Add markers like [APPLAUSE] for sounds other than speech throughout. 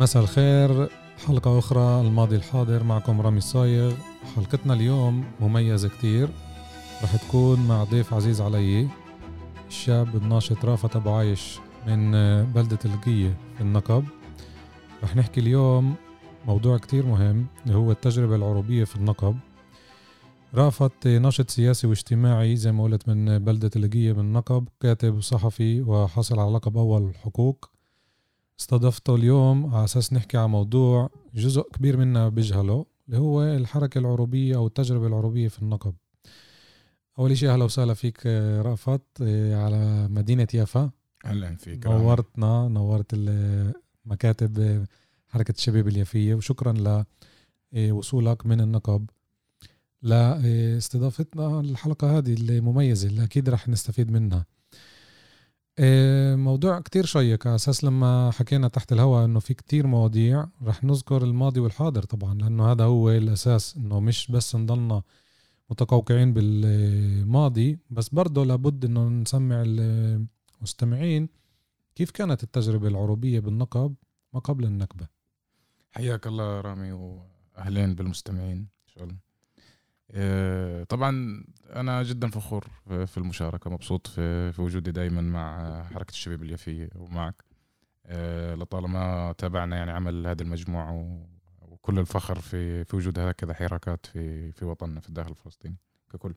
مساء الخير. حلقة أخرى الماضي الحاضر معكم رامي صايغ. حلقتنا اليوم مميزة كتير. رح تكون مع ضيف عزيز علي الشاب الناشط رافت أبو عايش من بلدة القية في النقب. رح نحكي اليوم موضوع كتير مهم اللي هو التجربة العروبية في النقب. رافت ناشط سياسي واجتماعي زي ما قلت من بلدة القية من النقب كاتب صحفي وحصل على لقب أول حقوق. استضفته اليوم على أساس نحكي على موضوع جزء كبير منا بيجهله اللي هو الحركة العروبية أو التجربة العروبية في النقب. أول شيء أهلا وسهلا فيك رأفت على مدينة يافا. أهلا فيك نورتنا نورت مكاتب حركة الشباب اليافية وشكرا لوصولك من النقب. لاستضافتنا الحلقة هذه المميزة اللي أكيد رح نستفيد منها. آه، موضوع كتير شيق على أساس لما حكينا تحت الهواء إنه في كتير مواضيع رح نذكر الماضي والحاضر طبعا لأنه هذا هو الأساس إنه مش بس نضلنا متقوقعين بالماضي بس برضه لابد إنه نسمع المستمعين كيف كانت التجربة العروبية بالنقب ما قبل النكبة. حياك الله رامي وأهلين بالمستمعين إن شاء الله. آه، طبعا أنا جدا فخور في المشاركة مبسوط في, في وجودي دائما مع حركة الشباب اليافيه ومعك. آه، لطالما تابعنا يعني عمل هذه المجموعه وكل الفخر في في وجود هكذا حركات في في وطننا في الداخل الفلسطيني ككل.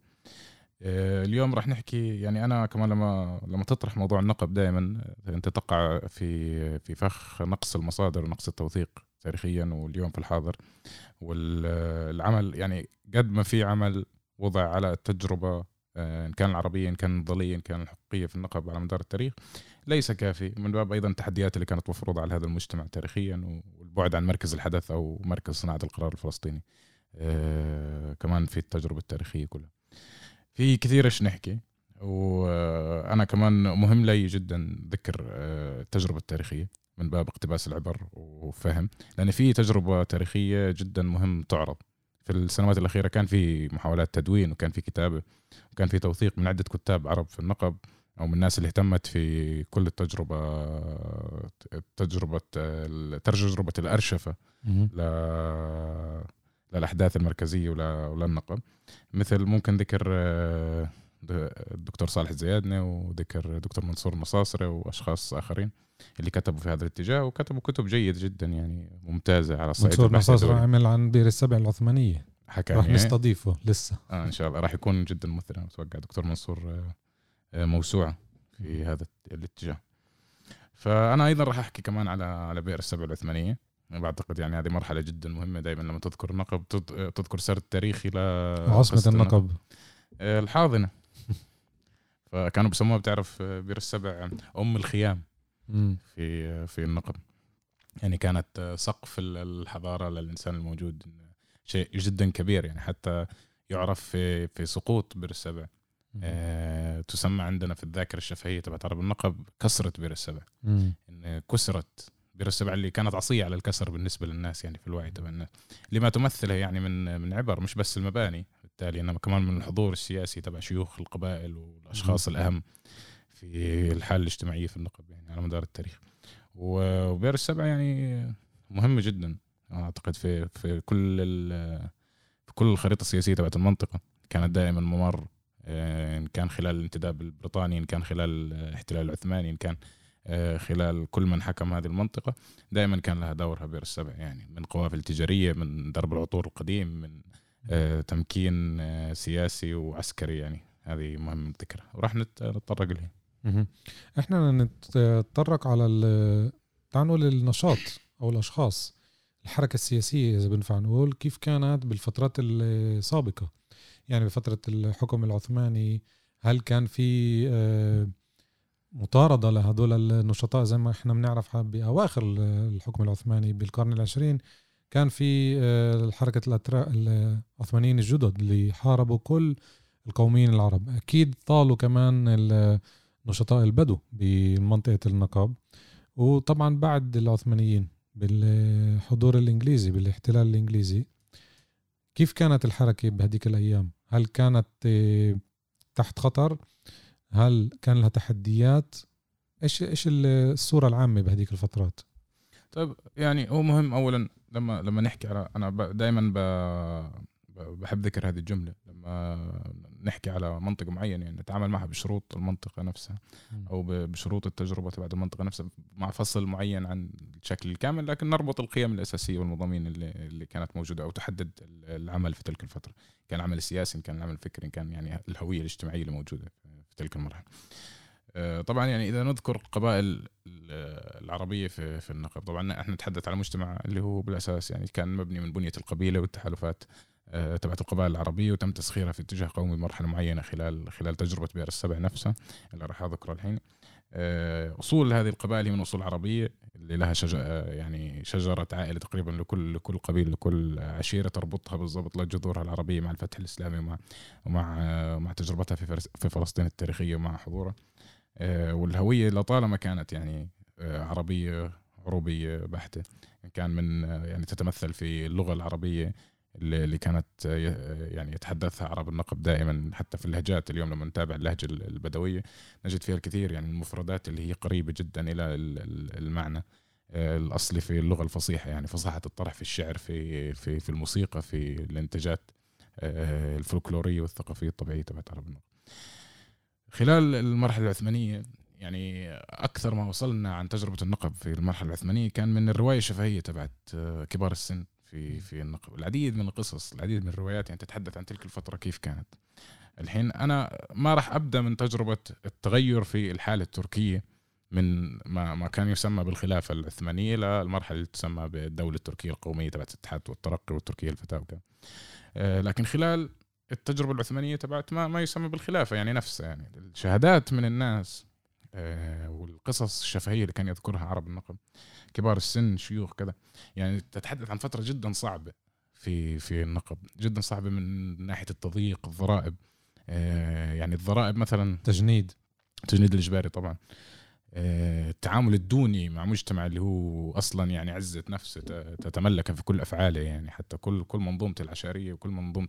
آه، اليوم راح نحكي يعني أنا كمان لما لما تطرح موضوع النقب دائما أنت تقع في في فخ نقص المصادر ونقص التوثيق. تاريخيا واليوم في الحاضر. والعمل يعني قد ما في عمل وضع على التجربة آه، إن كان العربية إن كان النضالية إن كان الحقوقية في النقب على مدار التاريخ ليس كافي. من باب أيضا التحديات اللي كانت مفروضة على هذا المجتمع تاريخيا والبعد عن مركز الحدث أو مركز صناعة القرار الفلسطيني. آه كمان في التجربة التاريخية كلها. في كثير إيش نحكي وأنا كمان مهم لي جدا ذكر آه، التجربة التاريخية. من باب اقتباس العبر وفهم لأن في تجربة تاريخية جدا مهم تعرض. في السنوات الأخيرة كان في محاولات تدوين وكان في كتابة وكان في توثيق من عدة كتاب عرب في النقب أو من الناس اللي اهتمت في كل التجربة تجربة تجربة الأرشفة ل للأحداث المركزية وللنقب مثل ممكن ذكر الدكتور صالح الزيادني وذكر دكتور منصور المصاصري وأشخاص آخرين اللي كتبوا في هذا الاتجاه وكتبوا كتب جيد جدا يعني ممتازة على الصعيد منصور المصاصري عمل عن بير السبع العثمانية. حكى راح نستضيفه لسه. آه إن شاء الله. راح يكون جدا مثير أنا أتوقع دكتور منصور آه، آه، موسوعه في هذا الاتجاه. فأنا أيضا راح أحكي كمان على على بئر السبع العثمانية. بعتقد يعني هذه مرحلة جدا مهمة دائما لما تذكر النقب تذكر سرد تاريخي ل عاصمة النقب. آه، الحاضنة. فكانوا بسموها بتعرف بئر السبع أم الخيام في في النقب يعني كانت سقف الحضارة للإنسان الموجود شيء جدا كبير. يعني حتى يعرف في في سقوط بئر السبع. آه تسمى عندنا في الذاكرة الشفهية تبعت عرب النقب كسرة بئر السبع. إن كسرت بئر السبع اللي كانت عصية على الكسر بالنسبة للناس يعني في الوعي تبع الناس. لما تمثله يعني من من عبر مش بس المباني. بالتالي إنما كمان من الحضور السياسي تبع شيوخ القبائل والأشخاص الأهم في الحالة الاجتماعية في النقب يعني على مدار التاريخ. وبئر السبع يعني مهمه جدا أعتقد في في كل في كل الخريطة السياسية تبعت المنطقة. كانت دائما ممر آه، إن كان خلال الانتداب البريطاني إن كان خلال الاحتلال العثماني إن كان آه، خلال كل من حكم هذه المنطقة دائما كان لها دورها بئر السبع يعني من قوافل تجارية من درب العطور القديم من تمكين سياسي وعسكري يعني. هذه مهم ذكرها وراح نتطرق لها. إحنا نتطرق على تعال نقول النشاط أو الأشخاص. الحركة السياسية إذا بنفع نقول كيف كانت بالفترات السابقة؟ يعني بفترة الحكم العثماني هل كان في آه، مطاردة لهدول النشطاء زي ما إحنا بنعرف بأواخر الحكم العثماني بالقرن العشرين؟ كان في آه، حركة العثمانيين الجدد اللي حاربوا كل القوميين العرب. أكيد طالوا كمان نشطاء البدو بمنطقة النقاب. وطبعا بعد العثمانيين بالحضور الإنجليزي بالاحتلال الإنجليزي كيف كانت الحركة بهديك الأيام؟ هل كانت آه، تحت خطر؟ هل كان لها تحديات؟ إيش إيش الصورة العامة بهذيك الفترات؟ طيب يعني هو مهم اولا لما لما نحكي على أنا دائما بحب ذكر هذه الجملة. لما نحكي على منطقه معينه يعني نتعامل معها بشروط المنطقة نفسها أو بشروط التجربة تبعت المنطقة نفسها مع فصل معين عن الشكل الكامل لكن نربط القيم الأساسية والمضامين اللي, اللي كانت موجودة أو تحدد العمل في تلك الفترة. كان العمل السياسي كان العمل الفكري كان يعني الهوية الاجتماعية اللي موجودة في تلك المرحلة. طبعا يعني إذا نذكر القبائل العربية في في النقب طبعا إحنا نتحدث على مجتمع اللي هو بالأساس يعني كان مبني من بنية القبيلة والتحالفات آه، تبعت القبائل العربية وتم تسخيرها في اتجاه قومي بمرحلة معينة خلال خلال تجربة بئر السبع نفسها اللي راح أذكرها الحين. آه، أصول هذه القبائل هي من أصول عربية اللي لها شجرة يعني شجرة عائلة تقريبا لكل لكل قبيلة لكل عشيرة تربطها بالضبط لجذورها العربية مع الفتح الإسلامي ومع ومع مع تجربتها في في فلسطين التاريخية ومع حضورها. آه، والهوية لطالما كانت يعني عربية عروبية بحتة كان من يعني تتمثل في اللغة العربية اللي كانت يعني يتحدثها عرب النقب دائما حتى في اللهجات اليوم لما نتابع اللهجة البدوية نجد فيها الكثير يعني المفردات اللي هي قريبة جدا إلى المعنى آه، الاصلي في اللغة الفصيحة يعني فصاحة الطرح في الشعر في في في الموسيقى في الإنتاجات آه، الفولكلورية والثقافية الطبيعية تبعت عرب النقب. خلال المرحلة العثمانية يعني أكثر ما وصلنا عن تجربة النقب في المرحلة العثمانية كان من الرواية الشفهية تبعت آه، كبار السن في في النقب. العديد من القصص العديد من الروايات يعني تتحدث عن تلك الفترة كيف كانت. الحين أنا ما راح أبدأ من تجربة التغير في الحالة التركية من ما ما كان يسمى بالخلافة العثمانية للمرحلة اللي تسمى بالدولة التركية القومية تبعت الاتحاد والترقي والتركية الفتاة وكذا. آه، لكن خلال التجربة العثمانية تبعت ما ما يسمى بالخلافة يعني نفسها يعني الشهادات من الناس آه، والقصص الشفهية اللي كان يذكرها عرب النقب كبار السن شيوخ كذا. يعني تتحدث عن فترة جدا صعبة في في النقب جدا صعبة من ناحية التضييق الضرائب آه، يعني الضرائب مثلا تجنيد. التجنيد الإجباري طبعا. التعامل الدوني مع مجتمع اللي هو أصلا يعني عزة نفسه تتملك في كل أفعاله يعني حتى كل كل منظومة العشائريه وكل منظومة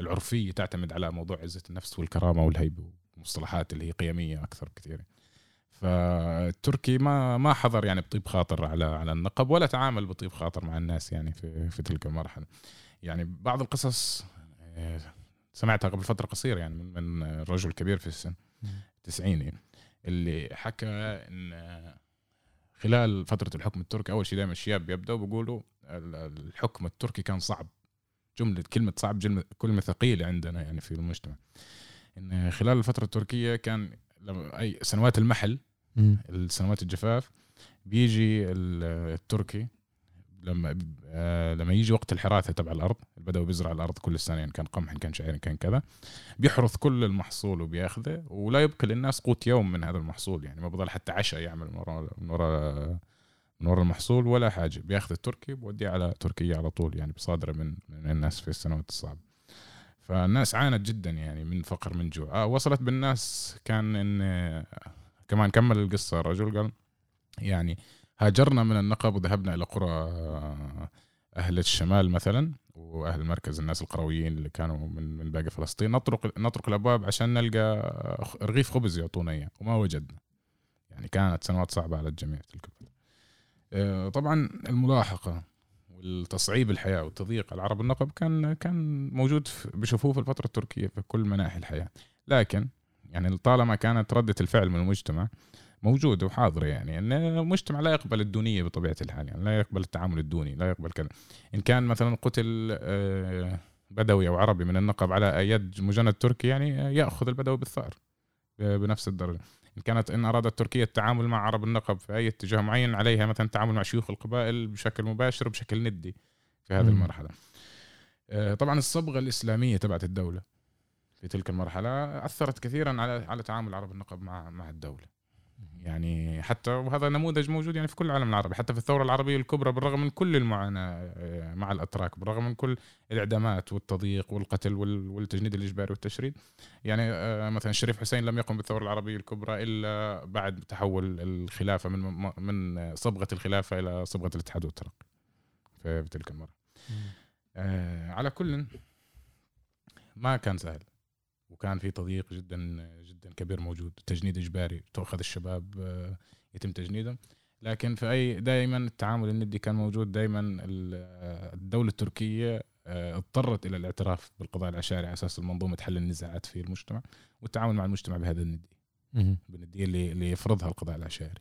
العرفية تعتمد على موضوع عزة النفس والكرامة والهيبه ومصطلحات اللي هي قيمية أكثر بكثير فالتركي ما ما حضر يعني بطيب خاطر على على النقب ولا تعامل بطيب خاطر مع الناس يعني في في تلك المرحلة. يعني بعض القصص آه، سمعتها قبل فترة قصيرة يعني من من رجل كبير في السن تسعيني. اللي حكى إن خلال فترة الحكم التركي أول شيء دائما الشباب بيبداوا بيقولوا الحكم التركي كان صعب. جمله كلمة صعب كلمة ثقيلة عندنا يعني في المجتمع. إن خلال الفترة التركية كان أي سنوات المحل السنوات الجفاف بيجي التركي لما آه لما يجي وقت الحراثه تبع الأرض البدوي بيزرع الأرض كل سنه يعني كان قمح كان شعير كان كذا بيحرث كل المحصول وبيأخذه ولا يبقى للناس قوت يوم من هذا المحصول يعني ما بضل حتى عشاء يعمل من وراء من وراء من المحصول ولا حاجة. بيأخذ التركي بوديه على تركيا على طول يعني بصادره من من الناس في السنوات الصعبة. فالناس عانت جدا يعني من فقر من جوع. آه وصلت بالناس كان إن كمان كمل القصة الرجل قال يعني هاجرنا من النقب وذهبنا إلى قرى أهل الشمال مثلا وأهل المركز الناس القرويين اللي كانوا من من باقي فلسطين. نطرق نطرق الأبواب عشان نلقى رغيف خبز يعطونا اياه وما وجدنا. يعني كانت سنوات صعبة على الجميع تلك الفترة. آه، طبعا الملاحقة والتصعيب الحياة وتضييق العرب النقب كان كان موجود بشوفوه في الفترة التركية في كل مناحي الحياة. لكن يعني طالما كانت ردة الفعل من المجتمع موجوده وحاضره يعني إن المجتمع لا يقبل الدونية بطبيعة الحال يعني لا يقبل التعامل الدوني لا يقبل كذا. إن كان مثلا قتل آه، بدوي أو عربي من النقب على يد مجند تركي يعني يأخذ البدوي بالثار بنفس الدرجة. إن كانت إن أرادت تركيا التعامل مع عرب النقب في أي اتجاه معين عليها مثلا التعامل مع شيوخ القبائل بشكل مباشر وبشكل ندي في هذه المرحلة. آه، طبعا الصبغة الإسلامية تبعت الدولة في تلك المرحلة أثرت كثيرا على على تعامل عرب النقب مع مع الدولة. يعني حتى وهذا نموذج موجود يعني في كل العالم العربي حتى في الثورة العربية الكبرى بالرغم من كل المعاناة آه، مع الأتراك بالرغم من كل الإعدامات والتضييق والقتل والتجنيد الإجباري والتشريد. يعني آه، مثلا الشريف حسين لم يقم بالثورة العربية الكبرى إلا بعد تحول الخلافة من من صبغة الخلافة إلى صبغة الاتحاد والترقي في تلك المرة. آه على كل ما كان سهل. وكان في تضييق جدا جدا كبير موجود تجنيد إجباري تؤخذ الشباب آه، يتم تجنيدهم لكن في أي دائما التعامل الندي كان موجود دائما الدولة التركية آه، اضطرت إلى الاعتراف بالقضاء العشائري على أساس المنظومة حل النزاعات في المجتمع والتعامل مع المجتمع بهذا الندي. بالنديه اللي اللي يفرضها القضاء العشائري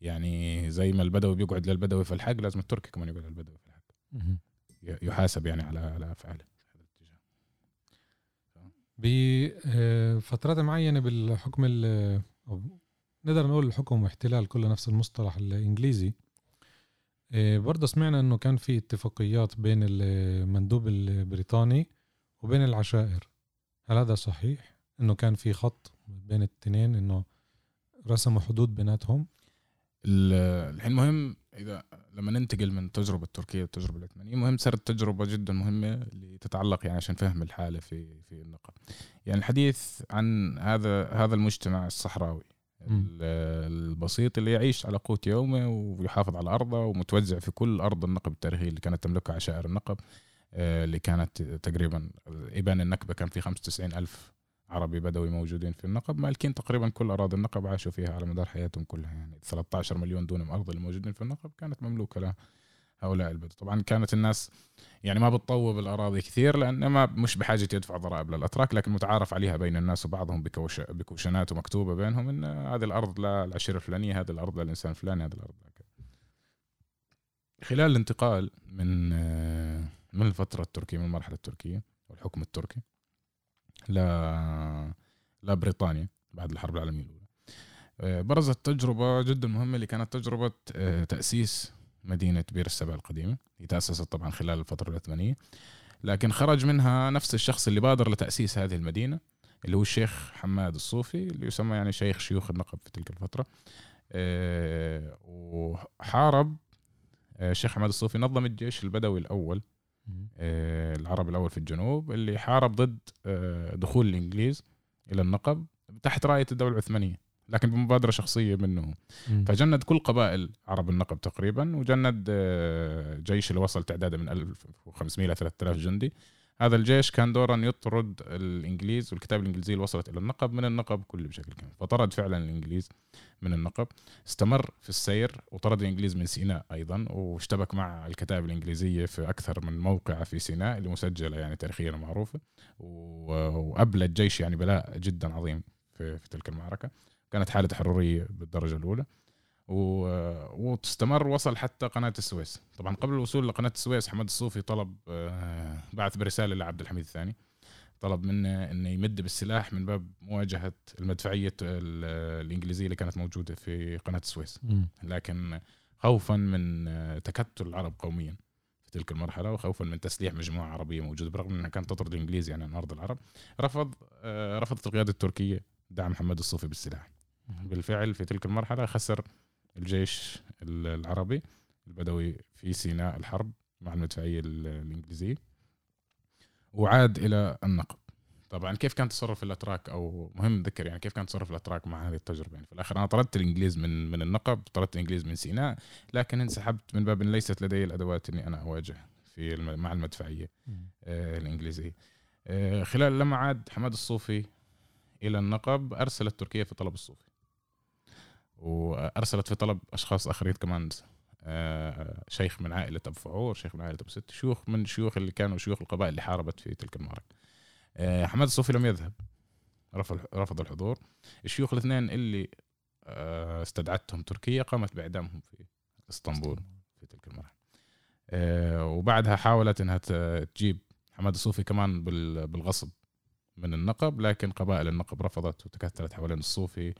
يعني زي ما البدوي بيقعد للبدوي في الحق لازم التركي كمان يقعد للبدوي في الحق. يحاسب يعني على على أفعاله. بفترات معينة بالحكم نقدر نقول الحكم واحتلال كله نفس المصطلح الإنجليزي. آه، برضه سمعنا إنه كان في اتفاقيات بين المندوب البريطاني وبين العشائر. هل هذا صحيح؟ إنه كان في خط بين الاثنين إنه رسموا حدود بيناتهم؟ الحين مهم إذا لما ننتقل من التجربه التركيه للتجربة العثمانية مهم صارت تجربة جدا مهمة اللي تتعلق يعني عشان فهم الحالة في في النقب يعني الحديث عن هذا هذا المجتمع الصحراوي البسيط اللي يعيش على قوت يومه ويحافظ على أرضه ومتوزع في كل أرض النقب التاريخية اللي كانت تملكها عشائر النقب آه، اللي كانت تقريبا إبان النكبه كان في 95 ألف عربي بدوي موجودين في النقب مالكين تقريبا كل أراضي النقب عاشوا فيها على مدار حياتهم كلها يعني 13 مليون دونم ارض الموجودين في النقب كانت مملوكة لهؤلاء البدو طبعا كانت الناس يعني ما بتطوب الأراضي كثير لأن ما مش بحاجة يدفع ضرائب للأتراك لكن متعارف عليها بين الناس وبعضهم بكوش بكوشنات ومكتوبة بينهم إن هذه الأرض للعشيره الفلانية هذه الأرض للانسان الفلاني هذه الأرض. خلال الانتقال من من الفترة التركية من المرحلة التركية والحكم التركي ل لبريطانيا بعد الحرب العالمية الأولى. آه، برزت تجربة جدا مهمة اللي كانت تجربة آه، تأسيس مدينة بير السبع القديمة. هي تأسست طبعا خلال الفترة العثمانية لكن خرج منها نفس الشخص اللي بادر لتأسيس هذه المدينة اللي هو الشيخ حماد الصوفي اللي يسمى يعني شيخ شيوخ النقب في تلك الفترة. آه، وحارب الشيخ حماد الصوفي نظم الجيش البدوي الأول آه، العرب الأول في الجنوب اللي حارب ضد آه، دخول الإنجليز إلى النقب تحت راية الدولة العثمانية لكن بمبادرة شخصية منه فجند كل قبائل عرب النقب تقريبا وجند آه، جيش اللي وصل تعداده من 1500 إلى 3000 جندي. هذا الجيش كان دورا يطرد الإنجليز والكتاب الانجليزيه وصلت إلى النقب من النقب كل بشكل كامل. فطرد فعلا الإنجليز من النقب استمر في السير وطرد الإنجليز من سيناء أيضا واشتبك مع الكتائب الانجليزيه في أكثر من موقع في سيناء اللي مسجلة يعني تاريخيا معروفه وابلى الجيش يعني بلاء جدا عظيم في, في تلك المعركة. كانت حالة حروريه بالدرجة الأولى. وتستمر وصل حتى قناة السويس. طبعا قبل الوصول لقناة السويس حمد الصوفي طلب آه، بعث برسالة لعبد الحميد الثاني. طلب منه إنه يمد بالسلاح من باب مواجهة المدفعية الإنجليزية اللي كانت موجودة في قناة السويس. لكن خوفا من آه، تكتل العرب قوميا في تلك المرحلة وخوفا من تسليح مجموعة عربية موجودة برغم إنها كانت تطرد الإنجليز يعني عن أرض العرب. رفض آه، رفضت القيادة التركية دعم محمد الصوفي بالسلاح. بالفعل في تلك المرحلة خسر الجيش العربي البدوي في سيناء الحرب مع المدفعية الإنجليزية. وعاد إلى النقب. طبعا كيف كان تصرف الأتراك؟ أو مهم نذكر يعني كيف كان تصرف الأتراك مع هذه التجربة؟ يعني في الآخر أنا طردت الإنجليز من من النقب طردت الإنجليز من سيناء لكن انسحبت من باب ليست لدي الأدوات إني أنا أواجه في مع المدفعية آه الإنجليزية. آه خلال لما عاد حماد الصوفي إلى النقب أرسلت تركيا في طلب الصوفي. وأرسلت في طلب أشخاص آخرين كمان آه، شيخ من عائلة أبو فعور شيخ من عائلة أبو ست شيوخ من شيوخ اللي كانوا شيوخ القبائل اللي حاربت في تلك المعركه آه، حماد الصوفي لم يذهب. رفض رفض الحضور. الشيوخ الاثنين اللي آه، استدعتهم تركيا قامت بإعدامهم في إسطنبول في تلك المرحله وبعدها حاولت إنها تجيب حماد الصوفي كمان بالغصب من النقب لكن قبائل النقب رفضت وتكتلت حوالين الصوفي.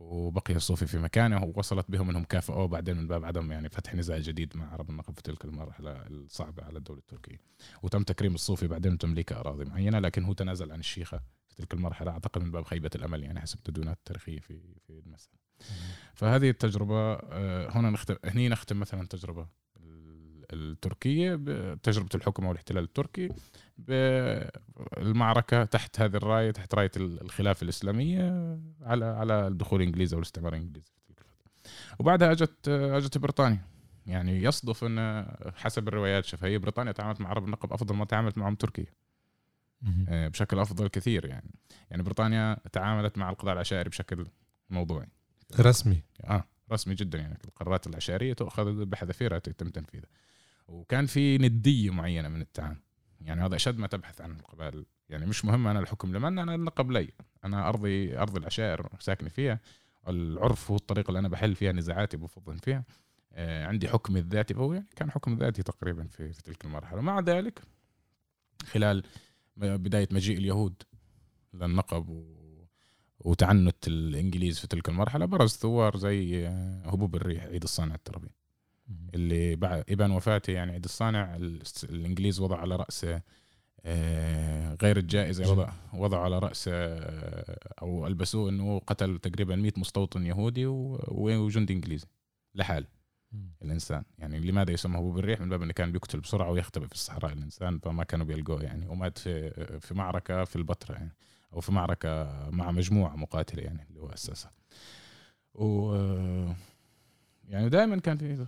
وبقي الصوفي في مكانه ووصلت بهم إنهم كافئوه بعدين من باب عدم يعني فتح نزاع جديد مع عرب النقب في تلك المرحلة الصعبة على الدولة التركية. وتم تكريم الصوفي بعدين تمليك أراضي معينة لكن هو تنازل عن الشيخة في تلك المرحلة أعتقد من باب خيبة الأمل يعني حسب التدوينات التاريخيه في في المسألة. فهذه التجربة آه، هنا نختم هني نختم مثلا تجربة التركية بتجربه الحكم أو الاحتلال التركي بالمعركة تحت هذه الراية تحت راية الخلافة الإسلامية على على الدخول الانجليزي أو الاستعمار الإنجليزي وبعدها أجت أجت بريطانيا. يعني يصدف أن حسب الروايات الشفهيه بريطانيا تعاملت مع عرب النقب أفضل ما تعاملت معهم تركيا. آه، بشكل أفضل كثير يعني. يعني بريطانيا تعاملت مع القضاء العشائري بشكل موضوعي. رسمي. آه رسمي جدا يعني. القرارات العشائرية تؤخذ بحذافيرها يتم تنفيذها. وكان في ندية معينة من التعامل يعني هذا أشد ما تبحث عن القبائل. يعني مش مهم أنا الحكم لمن أنا اللقب لي. أنا أرضي ارض العشائر ساكن فيها. العرف هو الطريقة اللي أنا بحل فيها نزاعاتي بفضل فيها. آه عندي حكم الذاتي. فهو يعني كان حكم ذاتي تقريبا في, في تلك المرحلة. مع ذلك خلال بداية مجيء اليهود للنقب و وتعنت الإنجليز في تلك المرحلة برز ثوار زي آه، هبوب الريح عيد الصانع الترابي اللي بعد ابان وفاته يعني عيد الصانع الإنجليز وضع على رأسه آه، غير الجائزة وضع وضع على رأسه آه، أو ألبسوه إنه قتل تقريبا 100 مستوطن يهودي وجندي إنجليزي لحال الإنسان. يعني لماذا يسمى هبوب الريح من باب إنه كان بيقتل بسرعة ويختبئ في الصحراء الإنسان فما كانوا بيلقوه يعني. ومات في في معركة في البتراء يعني أو في معركة مع مجموعة مقاتلة يعني اللي هو أسسها. و يعني دائما كان في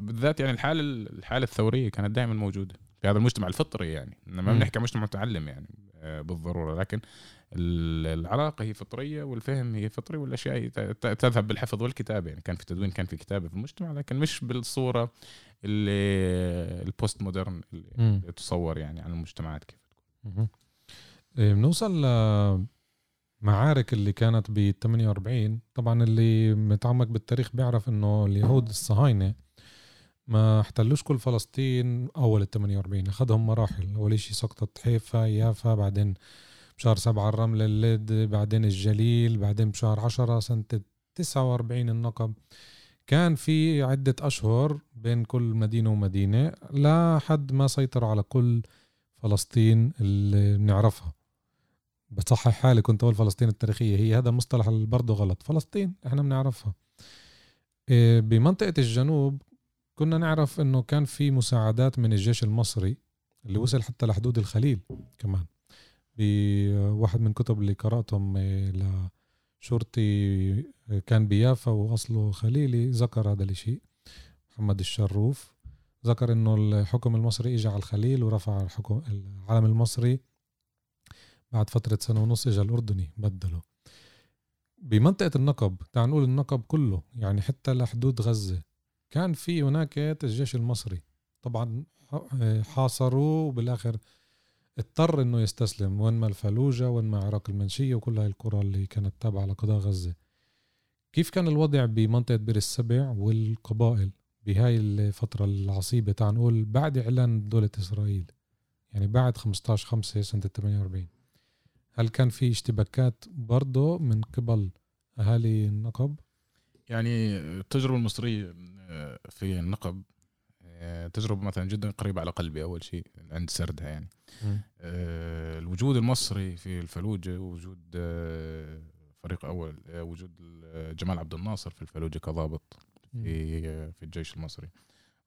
بالذات يعني الحالة الحالة الثورية كانت دائما موجودة في هذا المجتمع الفطري يعني. ما بنحكي مجتمع متعلم يعني آه، بالضرورة. لكن العلاقه هي فطرية والفهم هي فطري والأشياء هي تذهب بالحفظ والكتابة يعني. كان في تدوين كان في كتابة في المجتمع لكن مش بالصورة اللي البوست مودرن اللي تصور يعني عن المجتمعات كيف إيه، بنوصل لمعارك اللي كانت ب 48 طبعا اللي متعمق بالتاريخ بيعرف إنه اليهود الصهاينة ما احتلوش كل فلسطين أول ال 48 أخذهم مراحل أول شيء سقطت حيفا يافا بعدين بشهر سبعة الرمل اللد بعدين الجليل بعدين بشهر عشرة سنة 49 النقب. كان في عدة أشهر بين كل مدينة ومدينة لحد ما سيطروا على كل فلسطين اللي بنعرفها. بصحح حالي كنت أقول فلسطين التاريخية. هي هذا مصطلح برضه غلط. فلسطين إحنا بنعرفها. إيه، بمنطقة الجنوب كنا نعرف إنه كان في مساعدات من الجيش المصري اللي وصل حتى لحدود الخليل كمان. بواحد من كتب اللي قرأتهم إيه، لشرطي إيه، كان بيافا وأصله خليلي ذكر هذا الشيء محمد الشروف ذكر إنه الحكم المصري اجى على الخليل ورفع الحكم العلم المصري بعد فترة سنة ونص اجى الأردني بدله. بمنطقة النقب تعال نقول النقب كله يعني حتى لحدود غزة كان في هناك الجيش المصري. طبعا حاصروه وبالآخر اضطر إنه يستسلم وين ما الفلوجة وين ما عراق المنشية وكل هاي القرى اللي كانت تابعة لقضاء غزة. كيف كان الوضع بمنطقة بير السبع والقبائل بهاي الفترة العصيبة؟ تعال نقول بعد إعلان دولة إسرائيل يعني بعد 15 5 سنة 48 هل كان في اشتباكات برضه من قبل أهالي النقب؟ يعني التجربة المصرية آه، في النقب آه، تجربة مثلا جدا قريبة على قلبي أول شيء عند سردها يعني. آه، الوجود المصري في الفلوجه وجود فريق أول وجود جمال عبد الناصر في الفلوجه كضابط في في الجيش المصري.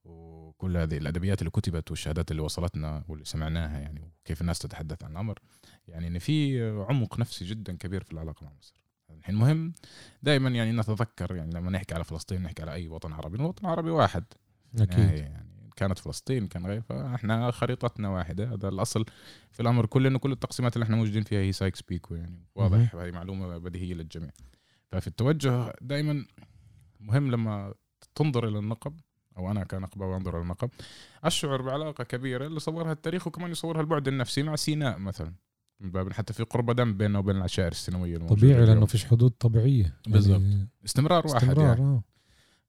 وكل هذه الأدبيات اللي كتبت والشهادات اللي وصلتنا واللي سمعناها يعني وكيف الناس تتحدث عن الأمر. يعني إن في عمق نفسي جدا كبير في العلاقة مع مصر. الحين مهم دائما يعني نتذكر يعني لما نحكي على فلسطين نحكي على أي وطن عربي الوطن العربي واحد. أكيد. يعني, كانت فلسطين كان غير فإحنا خريطتنا واحدة. هذا الأصل في الأمر كله انه كل التقسيمات اللي إحنا موجودين فيها هي سايكس بيكو يعني. واضح هذه معلومة بديهية للجميع. ففي التوجه دائما مهم لما تنظر إلى النقب أو أنا كنقبه وانظر إلى النقب أشعر بعلاقة كبيرة اللي صورها التاريخ وكمان يصورها البعد النفسي مع سيناء مثلا. من باب حتى في قرب دم بيننا وبين العشائر السنويه طبيعي لأنه فيش حدود طبيعية. بالضبط. يعني استمرار واحد استمرار يعني. آه.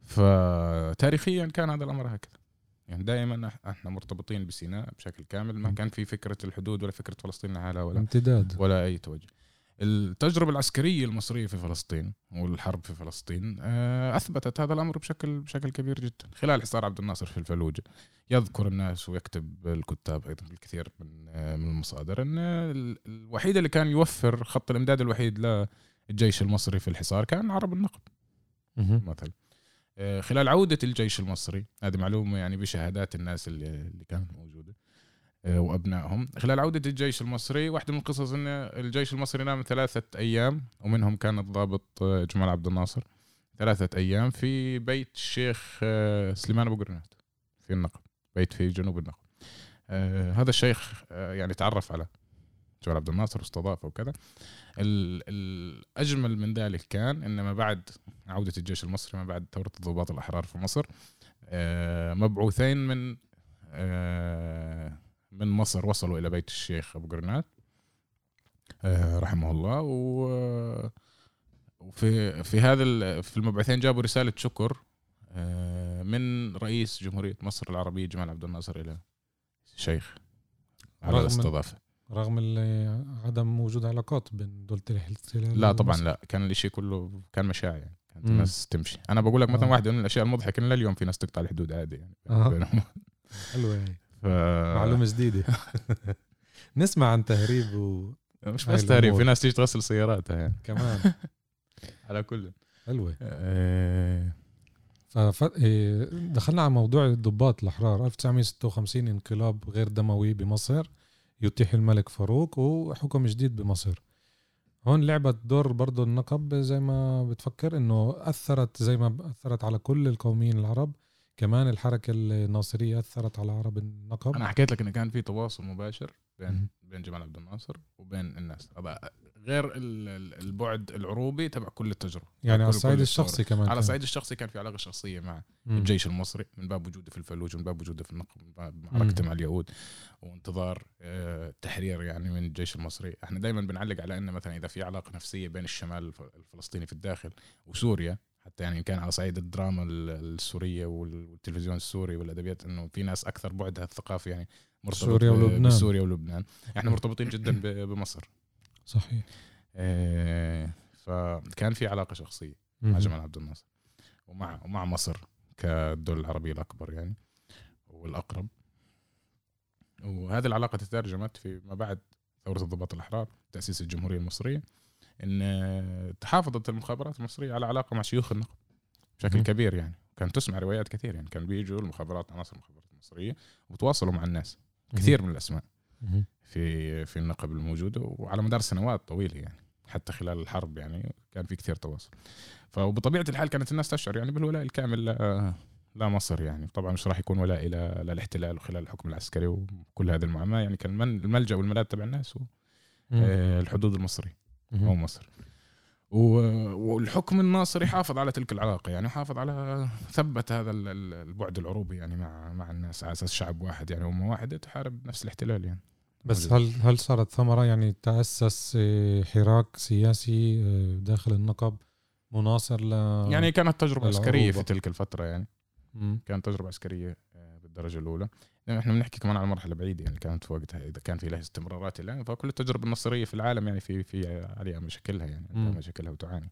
فتاريخيا كان هذا الأمر هكذا. يعني دائما إحنا مرتبطين بسيناء بشكل كامل ما كان في فكرة الحدود ولا فكرة فلسطين لها ولا امتداد. ولا أي توجه. التجربة العسكرية المصرية في فلسطين والحرب في فلسطين آه، أثبتت هذا الأمر بشكل بشكل كبير جدا. خلال حصار عبد الناصر في الفلوجة يذكر الناس ويكتب الكتاب أيضا في الكثير من آه، من المصادر أن الوحيد اللي كان يوفر خط الإمداد الوحيد للجيش المصري في الحصار كان عرب النقب. مثلا. آه، خلال عودة الجيش المصري هذه معلومة يعني بشهادات الناس اللي, اللي كانت موجودة. آه، وأبنائهم. خلال عودة الجيش المصري واحدة من القصص أن الجيش المصري نام ثلاثة أيام ومنهم كان الضابط آه، جمال عبد الناصر. ثلاثة أيام في بيت الشيخ آه، سليمان أبو قرنات في النقب بيت في جنوب النقب هذا الشيخ يعني تعرف على جمال عبد الناصر واستضافه وكذا. ال- الأجمل من ذلك كان أن ما بعد عودة الجيش المصري ما بعد ثورة الضباط الأحرار في مصر مبعوثين من من مصر وصلوا إلى بيت الشيخ أبو قرنات آه، رحمه الله و وفي في هذا في المبعوثين جابوا رسالة شكر آه، من رئيس جمهورية مصر العربية جمال عبد الناصر إلى الشيخ على رغم- الاستضافة رغم عدم وجود علاقات بين دولة الاحتلال لا طبعا. لا كان الشيء كله كان مشاع يعني كانت. الناس تمشي أنا بقول لك مثلا آه. واحدة من الأشياء المضحكة إن لليوم في ناس تقطع الحدود عادي يعني آه. حلوة هي ف... معلومة جديدة. [LAUGHS] نسمع عن تهريب وكمان مش بس تهريب. في ناس تيجي تغسل سياراتها يعني [LAUGHS] على كل. حلوة. آه، فف... إيه، دخلنا على موضوع الضباط الأحرار. 1956 انقلاب غير دموي بمصر. يتيح الملك فاروق وحكم جديد بمصر. هون لعبت دور برضو النقب زي ما بتفكر إنه أثرت زي ما أثرت على كل القوميين العرب. كمان الحركة الناصرية أثرت على عرب النقب أنا حكيت لك انه كان في تواصل مباشر. بين بين جمال عبد الناصر وبين الناس غير ال- ال- البعد العروبي تبع كل التجربة يعني على الصعيد الشخصي كمان على. الصعيد الشخصي كان في علاقة شخصية مع مم. الجيش المصري من باب وجوده في الفلوج من باب وجوده في النقب من باب. معركته مع اليهود وانتظار آه، التحرير يعني من الجيش المصري إحنا دائما بنعلق على إن مثلا إذا في علاقة نفسية بين الشمال الف- الفلسطيني في الداخل وسوريا حتى يعني كان على صعيد الدراما ال- السورية وال- والتلفزيون السوري والأدبيات إنه في ناس أكثر بعدها الثقافي يعني مرتبط سوريا ولبنان. بسوريا ولبنان. إحنا مرتبطين جدا [COUGHS] بمصر. صحيح. آه، فكان في علاقة شخصية مع. جمال عبد الناصر ومع ومع مصر كالدولة العربية الأكبر يعني والأقرب. وهذه العلاقة تترجمت في ما بعد ثورة الضباط الأحرار تأسيس الجمهورية المصرية. إن تحافظت المخابرات المصرية على علاقة مع شيوخ النقب بشكل مم. كبير يعني. كان تسمع روايات كثير يعني. كان بيجوا المخابرات عناصر المخابرات المصرية وتواصلوا مع الناس كثير من الأسماء مم. في في النقب الموجودة وعلى مدار سنوات طويلة يعني. حتى خلال الحرب يعني كان في كثير تواصل. فبطبيعة الحال كانت الناس تشعر يعني بالولاء الكامل ل- لمصر يعني. طبعا مش راح يكون ولاء إلى للاحتلال وخلال الحكم العسكري وكل هذه المعاناة يعني. كان الملجأ والملاذ تبع الناس. آه، الحدود المصري هو مصر والحكم الناصري حافظ على تلك العلاقة يعني حافظ على ثبت هذا ال- ال- البعد العروبي يعني مع مع الناس على أساس شعب واحد يعني امة واحدة تحارب نفس الاحتلال يعني بس. هل هل صارت ثمرة يعني تأسس آه، حراك سياسي آه، داخل النقب مناصر ل يعني كانت تجربة عسكرية العروبة. في تلك الفترة يعني. كانت تجربة عسكرية آه، بالدرجة لأن إحنا بنحكي كمان على مرحلة بعيدة يعني كانت في وقتها إذا كان في لها استمرارات الآن فكل التجربة النصرية في العالم يعني في في عليها مشاكلها يعني. عليها مشاكلها وتعاني.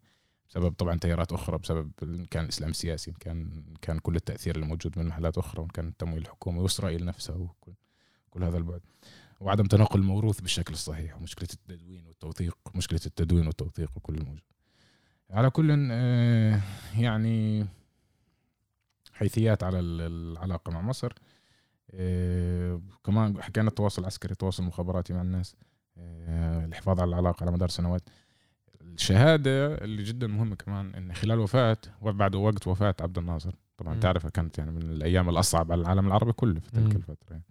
بسبب طبعا تيارات أخرى بسبب إن كان الإسلام السياسي إن كان كان كل التأثير اللي موجود من محلات أخرى وإن كان التمويل الحكومي وإسرائيل نفسها وكل كل هذا البعد. وعدم تناقل الموروث بالشكل الصحيح ومشكلة التدوين والتوثيق مشكلة التدوين والتوثيق وكل الموجود. على كل آه، يعني حيثيات على ال- العلاقة مع مصر. كمان حكينا التواصل العسكري التواصل المخابراتي مع الناس آه، الحفاظ على العلاقة على مدار سنوات الشهادة اللي جدا مهمة كمان إن خلال وفاة وبعد وقت وفاة عبد الناصر طبعا مم. تعرفها كانت يعني من الأيام الأصعب على العالم العربي كله في تلك مم. الفترة يعني.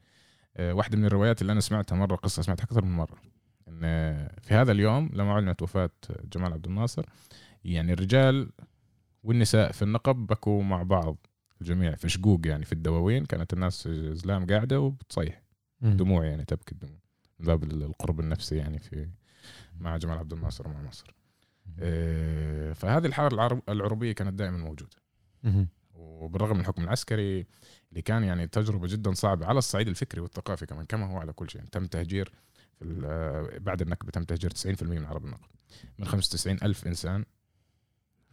آه، واحدة من الروايات اللي أنا سمعتها مرة قصة سمعتها أكثر من مرة إن في هذا اليوم لما أعلنت وفاة جمال عبد الناصر يعني الرجال والنساء في النقب بكوا مع بعض الجميع في شقوق يعني في الدواوين كانت الناس زلام قاعدة وبتصيح. دموع يعني تبكي الدموع. من باب القرب النفسي يعني في مع جمال عبد الناصر ومع مصر. آه، فهذه الحالة العرب- العربية كانت دائما موجودة. مم. وبالرغم من الحكم العسكري اللي كان يعني تجربة جدا صعبة على الصعيد الفكري والثقافي كمان كما هو على كل شيء. تم تهجير في آه، بعد النكبة تم تهجير 90% من عرب النقب من 95 ألف إنسان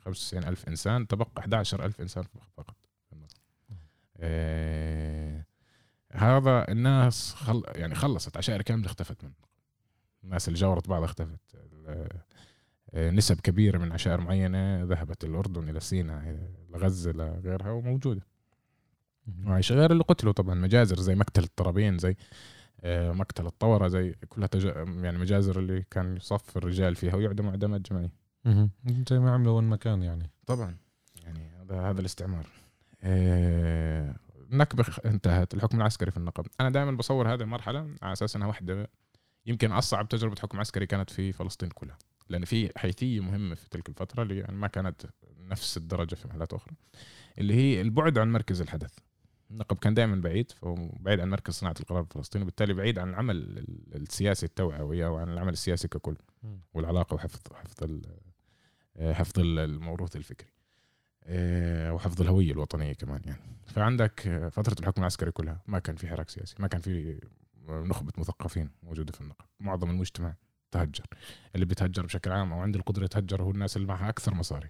95 ألف إنسان تبقى 11 ألف إنسان فقط هذا الناس خل يعني خلصت عشائر كاملة اختفت من. الناس اللي جاورت بعض اختفت. آه، نسب كبيرة من عشائر معينة ذهبت الأردن إلى سيناء لغزه لغيرها وموجودة. وعايش غير اللي قتلوا طبعا. مجازر زي مقتل الطرابين زي آه، مقتل الطورة زي كلها تج... يعني مجازر اللي كان يصف الرجال فيها ويعدموا اعدامات جماعيه مهم. زي ما عملوا وين ما كان يعني. طبعا. يعني هذا هذا الاستعمار. آه، النكبه خ- انتهت. الحكم العسكري في النقب. أنا دائما بصور هذه المرحلة على أساس إنها واحدة يمكن أصعب تجربة حكم عسكري كانت في فلسطين كلها. لأن في حيثية مهمة في تلك الفترة اللي يعني ما كانت نفس الدرجة في محلات أخرى اللي هي البعد عن مركز الحدث. النقب كان دائما بعيد فهو بعيد عن مركز صناعة القرار الفلسطيني وبالتالي بعيد عن العمل ال- السياسي التوعوي وعن العمل السياسي ككل والعلاقة وحفظ حفظ آه، حفظ ال- الموروث الفكري. آه، وحفظ الهوية الوطنية كمان يعني. فعندك آه، فترة الحكم العسكري كلها ما كان في حراك سياسي ما كان في نخبة مثقفين موجودة في النقب معظم المجتمع تهجر. اللي بيتهجر بشكل عام أو عنده القدرة يتهجر هو الناس اللي معها أكثر مصاري.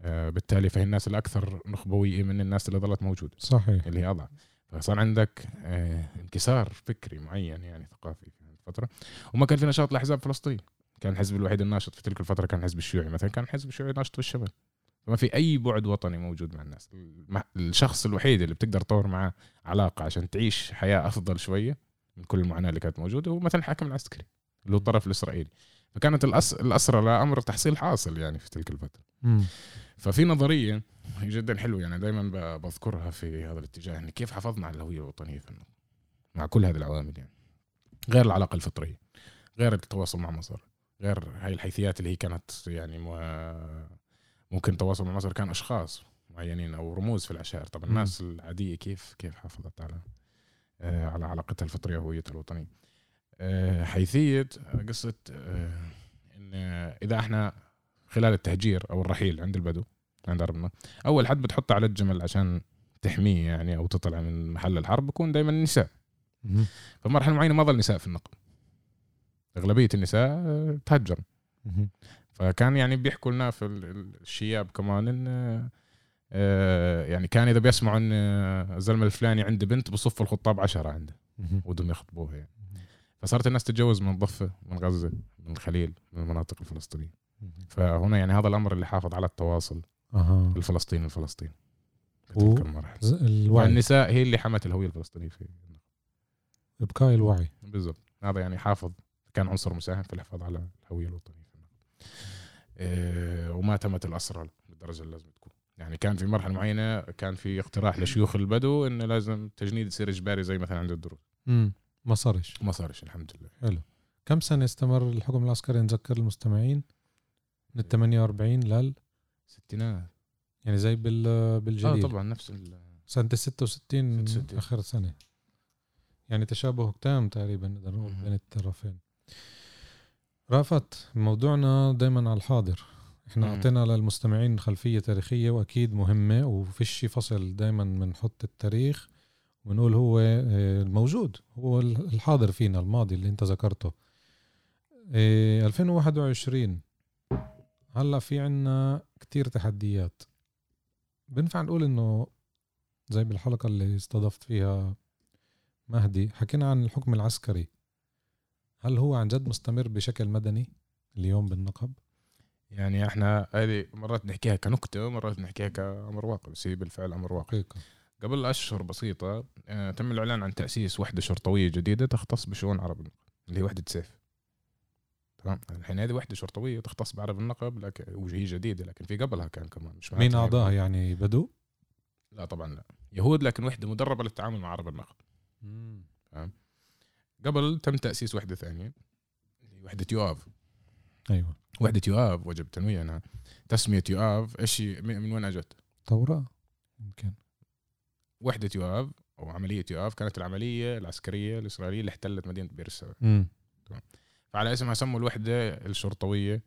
آه، بالتالي فهي الناس الاكثر نخبوية من الناس اللي ظلت موجودة. صحيح. اللي هي أضعف. فصار عندك آه، انكسار فكري معين يعني ثقافي في الفترة. وما كان في نشاط لاحزاب فلسطين. كان الحزب الوحيد الناشط في تلك الفترة كان الحزب الشيوعي مثلا. كان الحزب الشيوعي ناشط في الشمال فما في أي بعد وطني موجود مع الناس. الشخص الوحيد اللي بتقدر تطور معاه علاقة عشان تعيش حياة أفضل شوية من كل المعاناة اللي كانت موجودة هو مثلا الحاكم العسكري اللي هو الطرف الإسرائيلي. فكانت الأس... الأسرى لا أمر تحصيل حاصل يعني في تلك الفترة. مم. ففي نظرية جدا حلوة يعني دائما بذكرها في هذا الاتجاه يعني كيف حافظنا على الهوية الوطنية في النقد مع كل هذه العوامل يعني. غير العلاقة الفطرية غير التواصل مع مصر غير هاي الحيثيات اللي هي كانت يعني ممكن التواصل مع مصر كان أشخاص معينين أو رموز في العشائر طب الناس العادية كيف كيف حافظت على آه، على علاقتها الفطرية وهويتها الوطنية. آه، حيثية قصة آه، إن إذا إحنا خلال التهجير أو الرحيل عند البدو عند عربنا أول حد بتحطه على الجمل عشان تحميه يعني أو تطلع من محل الحرب بكون دائما النساء. فمرحلة معينة ما ظل نساء في النقب أغلبية النساء آه، تهجر. فكان يعني بيحكوا لنا في ال- ال- الشياب كمان إن آه، يعني كان إذا بيسمعوا إن آه، الزلمه الفلاني عنده بنت بصف الخطاب عشرة عنده. ودهم يخطبوها يعني. فصارت الناس تتجوز من الضفه من غزة من الخليل من المناطق الفلسطينية. فهنا يعني هذا الأمر اللي حافظ على التواصل أها. الفلسطيني الفلسطيني. في تلك والنساء هي اللي حمت الهوية الفلسطينية في إبقاء الوعي. بالضبط. هذا يعني حافظ كان عنصر مساهم في الحفاظ على الهوية الوطنية. وما تمت الاسرى بالدرجة اللي لازم تكون. يعني كان في مرحلة معينة كان في اقتراح لشيوخ البدو إنه لازم تجنيد يصير إجباري زي مثلا عند الدروز مم. ما صارش. ما صارش الحمد لله. كم سنة استمر الحكم العسكري؟ نذكر المستمعين. من ال 48 لل ستينات. يعني زي بال آه بالجليل طبعا نفس ال- سنة ال 66 66. آخر سنة. يعني تشابه تام تقريبا نقدر نقول. بين الطرفين. رافت موضوعنا دائما على الحاضر. إحنا. أعطينا للمستمعين خلفية تاريخية وأكيد مهمة وفيش فصل دائما بنحط التاريخ ونقول هو آه، الموجود هو الحاضر فينا الماضي اللي أنت ذكرته. آه، 2021 هلأ في عنا كتير تحديات. بنفع نقول إنه زي بالحلقة اللي استضفت فيها مهدي حكينا عن الحكم العسكري. هل هو عن جد مستمر بشكل مدني اليوم بالنقب؟ يعني إحنا هذه مرات نحكيها كنكتة ومرات نحكيها كأمر واقع بس هي بالفعل أمر واقع. حقيقة. قبل أشهر بسيطة آه، تم الإعلان عن تأسيس وحدة شرطوية جديدة تختص بشؤون عرب النقب اللي هي وحدة سيف. تمام؟ الحين هذه وحدة شرطوية تختص بعرب النقب لكن وهي جديدة لكن في قبلها كان كمان مش مين اعضائها يعني بدو؟ لا طبعا لا. يهود لكن وحدة مدربة للتعامل مع عرب النقب. قبل تم تأسيس وحدة ثانية وحدة يؤاف أيوه. وحدة يؤاف وجب تنويعها تسمية يؤاف إيش من وين أجت؟ ثورة يمكن. وحدة يؤاف أو عملية يؤاف كانت العملية العسكرية الإسرائيلية اللي احتلت مدينة السبع امم فعلى اسمها سموا الوحدة الشرطوية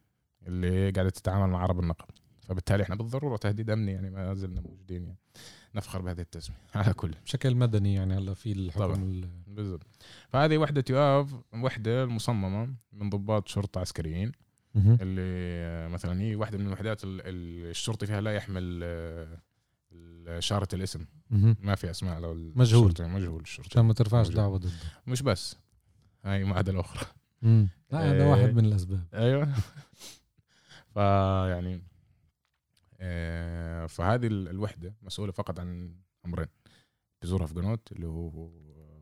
اللي قاعدة تتعامل مع عرب النقب. فبالتالي إحنا بالضرورة تهديد أمني يعني ما زلنا موجودين يعني. نفخر بهذه التسمية [LAUGHS] على كل بشكل مدني يعني هلا في الحكم بالضبط فهذه وحدة يؤاف وحدة مصممة من ضباط شرطة عسكريين. اللي آه، مثلا هي واحدة من الوحدات ال- ال- الشرطي فيها لا يحمل آه، اشاره الاسم. ما في أسماء لو مجهول. مجهول الشرطي عشان ما ترفعش. دعوة ضده مش بس هاي معادلة أخرى. لا هذا إيه. واحد من الأسباب أيوه [LAUGHS] فيعني آه، فهذه ال- الوحدة مسؤولة فقط عن أمرين بذور افغانوت اللي هو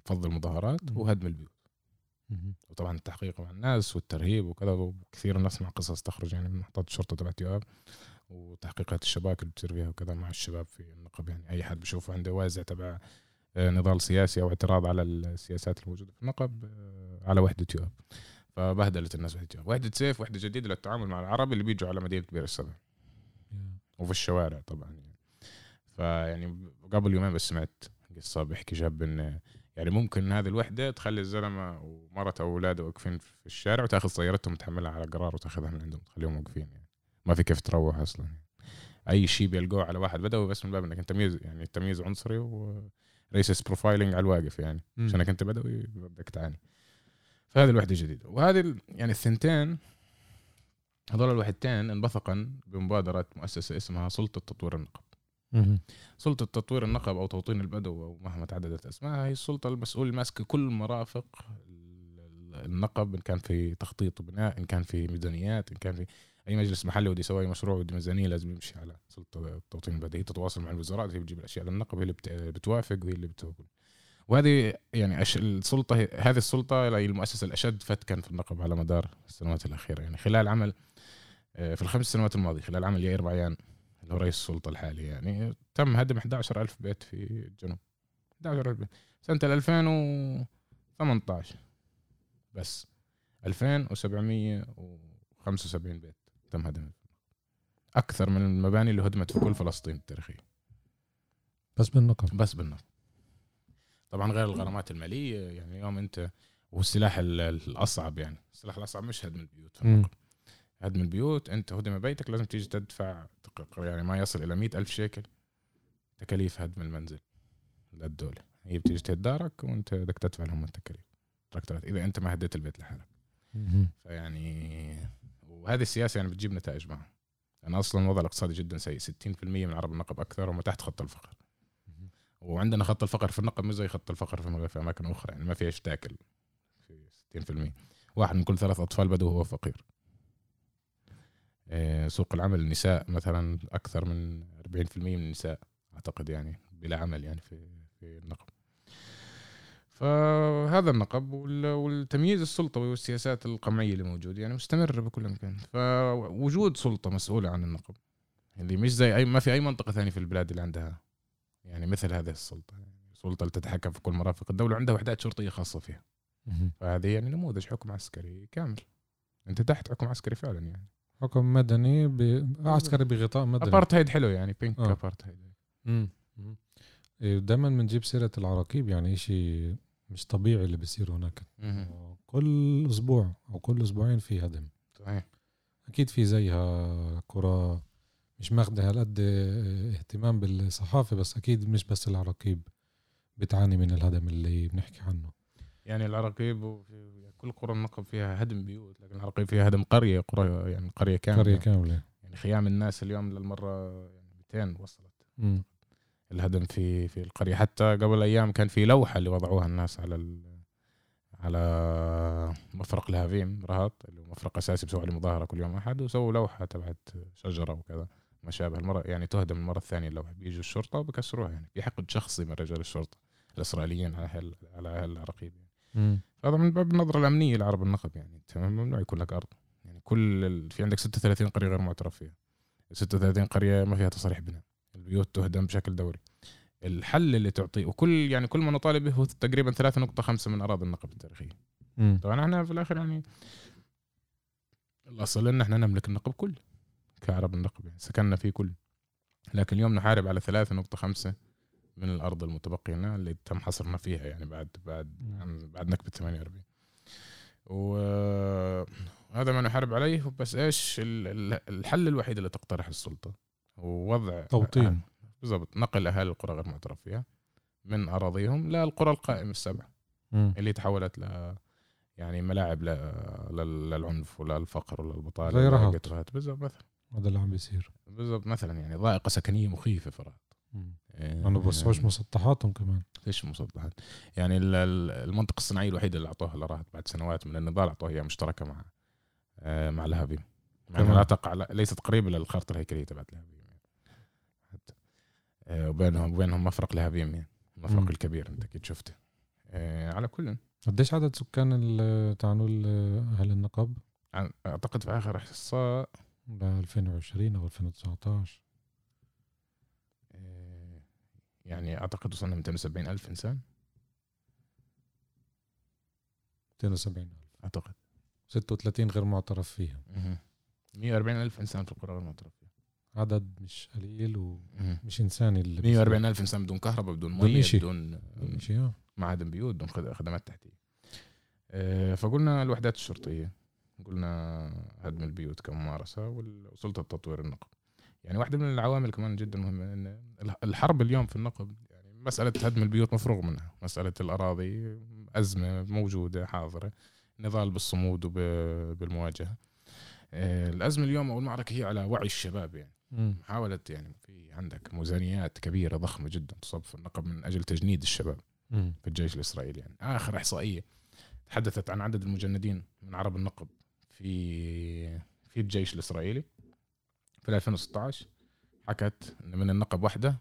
فض المظاهرات. وهدم البيوت. وطبعا التحقيق مع الناس والترهيب وكذا وكثير نسمع قصص تخرج يعني من محطات الشرطة تبعت يواب وتحقيقات الشباك اللي بتصير فيها وكذا مع الشباب في النقب يعني أي حد بشوفه عنده وازع تبع آه، نضال سياسي أو اعتراض على السياسات الموجودة في النقب آه، على وحدة يواب فبهدلت الناس وحدة يواب وحدة سيف وحدة جديدة للتعامل مع العرب اللي بيجوا على مدينة بير السبع. وفي الشوارع طبعا يعني. فيعني قبل يومين بس سمعت قصة بيحكي شاب إن يعني ممكن هذه الوحدة تخلي الزلمة ومرته وأولاده واقفين في الشارع وتأخذ سيارتهم وتحملها على قرار وتأخذها من عندهم تخليهم واقفين يعني. ما في كيف تروح أصلا أي شيء بيلقوه على واحد بدوي بس من باب إنك أنت تمييز يعني تمييز عنصري وريسس بروفايلنج على الواقف يعني. عشانك أنت بدوي بدك تعاني. فهذه الوحدة جديدة. وهذه يعني الثنتين هذول الوحدتين انبثقا بمبادرة مؤسسة اسمها سلطة تطوير النقب. سلطة تطوير النقب أو توطين البدو أو مهما تعددت أسمائها هي السلطة المسؤول ماسكة كل مرافق ال- النقب إن كان في تخطيط وبناء إن كان في ميزانيات إن كان في أي مجلس محلي ودي يسوي مشروع ودي ميزانية لازم يمشي على سلطة توطين البدو هي تتواصل مع الوزارات هي بتجيب الأشياء للنقب هي اللي بت- بتوافق وهي اللي بتقول. وهذه يعني أش... السلطة هذه السلطة هي المؤسسة الأشد فتكا في النقب على مدار السنوات الأخيرة. يعني خلال عمل في الخمس سنوات الماضية خلال عمل يائر بعيان اللي هو رئيس السلطة الحالي يعني. تم هدم 11 ألف بيت في الجنوب. 11 ألف بيت. سنة 2018 بس 2775 بيت تم هدمها أكثر من المباني اللي هدمت في كل فلسطين التاريخية. بس بالنقب بس بالنفط طبعا غير الغرامات المالية يعني يوم أنت والسلاح ال- الأصعب يعني. السلاح الأصعب مش هدم البيوت في. النقب هدم البيوت أنت هدم بيتك لازم تيجي تدفع يعني ما يصل إلى مئة ألف شيكل. تكاليف هدم المنزل للدولة. هي بتيجي تهدارك وأنت بدك تدفع لهم التكاليف. إذا أنت ما هديت البيت لحالك. فيعني وهذه السياسة يعني بتجيب نتائج معها لأن أصلا الوضع الاقتصادي جدا سيء. 60% من عرب النقب أكثر هم تحت خط الفقر. وعندنا خط الفقر في النقب مش زي خط الفقر في في أماكن أخرى. يعني ما في إيش تاكل. في 60% واحد من كل ثلاث أطفال بدو هو فقير. سوق العمل النساء مثلا أكثر من 40% من النساء أعتقد يعني بلا عمل يعني في في النقب. فهذا النقب وال- والتمييز السلطوي والسياسات القمعية اللي موجودة يعني مستمر بكل مكان فوجود سلطة مسؤولة عن النقب اللي مش زي أي ما في أي منطقة ثانية في البلاد اللي عندها يعني مثل هذه السلطة. يعني سلطة اللي تتحكم في كل مرافق الدولة وعندها وحدات شرطية خاصة فيها. فهذه يعني نموذج حكم عسكري كامل. أنت تحت حكم عسكري فعلا يعني. حكم مدني ب... عسكري بغطاء مدني. ابارتهايد حلو يعني بينك آه. ابارتهايد. دائما بنجيب سيرة العراقيب يعني إشي مش طبيعي اللي بيصير هناك. كل أسبوع أو كل أسبوعين في هدم. صحيح. أكيد في زيها قرى مش ماخدة هالقد اهتمام بالصحافة بس أكيد مش بس العراقيب بتعاني من الهدم اللي بنحكي عنه. يعني العراقيب وفي كل قرى النقب فيها هدم بيوت لكن العراقيب فيها هدم قرية قرى يعني قرية كاملة. قرية كاملة. يعني خيام الناس اليوم للمرة يعني 200 وصلت. مم. الهدم في في القرية. حتى قبل أيام كان في لوحة اللي وضعوها الناس على ال على مفرق الهافيم رهط اللي هو مفرق أساسي بسوي عليه مظاهره كل يوم أحد وسووا لوحة تبعت شجرة وكذا ما شابه المرة يعني تهدم المرة الثانية اللوحة. بيجوا الشرطة وبكسروها يعني. في حقد شخصي من رجال الشرطة الإسرائيليين على هال على أهل العراقيب يعني. هذا من باب النظرة الأمنية لعرب النقب يعني. أنت ممنوع يكون لك أرض. يعني كل ال... في عندك 36 قرية غير معترف فيها. 36 قرية ما فيها تصريح بناء. البيوت تهدم بشكل دوري. الحل اللي تعطيه وكل يعني كل ما نطالب به هو تقريبا 3.5 من أراضي النقب التاريخية. مم. طبعا إحنا في الآخر يعني الأصل إن إحنا نملك النقب كله كعرب النقب يعني. سكننا فيه كله. لكن اليوم نحارب على 3.5 من الأرض المتبقية لنا اللي تم حصرنا فيها يعني بعد بعد بعد نكبة 48 وهذا ما نحارب عليه بس إيش ال- ال- الحل الوحيد اللي تقترح السلطة؟ هو وضع توطين. بالضبط نقل أهالي القرى غير معترف فيها من أراضيهم للقرى القائمة السبع. اللي تحولت ل يعني ملاعب للعنف ولا البطالة زي رهط. بالضبط مثلا. هذا اللي عم بيصير. بالضبط مثلا يعني ضائقة سكنية مخيفة في إيه، أنا بوسعوش مسطحاتهم كمان. ليش مسطحات؟ يعني ال- ال- المنطقة الصناعية الوحيدة اللي أعطوها لرهط بعد سنوات من النضال أعطوها هي مشتركة مع آه، مع الهافيم يعني. لا تقع ليست قريبة للخارطة الهيكلية تبعت يعني. حتى آه، وبينهم وبينهم مفرق يعني المفرق. الكبير أنت أكيد شفته. آه، على كل. قديش عدد سكان ال- تعنوا أهل النقب؟ أعتقد في آخر إحصاء ل 2020 أو 2019 آه، يعني أعتقد وصلنا 270 ألف إنسان. 270 أعتقد. 36 غير معترف فيها. 140 ألف إنسان في القرى غير معترف فيها. عدد مش قليل. ومش إنساني اللي 140 ألف إنسان بدون كهرباء بدون مية إشي. بدون بدون شيء آه. معادن بيوت بدون خد- خدمات تحتية. آه، فقلنا الوحدات الشرطية. قلنا هدم البيوت كممارسة وسلطة تطوير النقب يعني واحدة من العوامل كمان جدا مهمة إن الح- الحرب اليوم في النقب يعني مسألة هدم البيوت مفروغ منها مسألة الأراضي أزمة موجودة حاضرة نضال بالصمود وبالمواجهه آه، الأزمة اليوم أو المعركه هي على وعي الشباب يعني مم. محاولة يعني في عندك ميزانيات كبيرة ضخمة جدا تصب في النقب من أجل تجنيد الشباب. في الجيش الإسرائيلي يعني آخر إحصائية تحدثت عن عدد المجندين من عرب النقب في في الجيش الإسرائيلي في 2016 حكت إن من النقب واحدة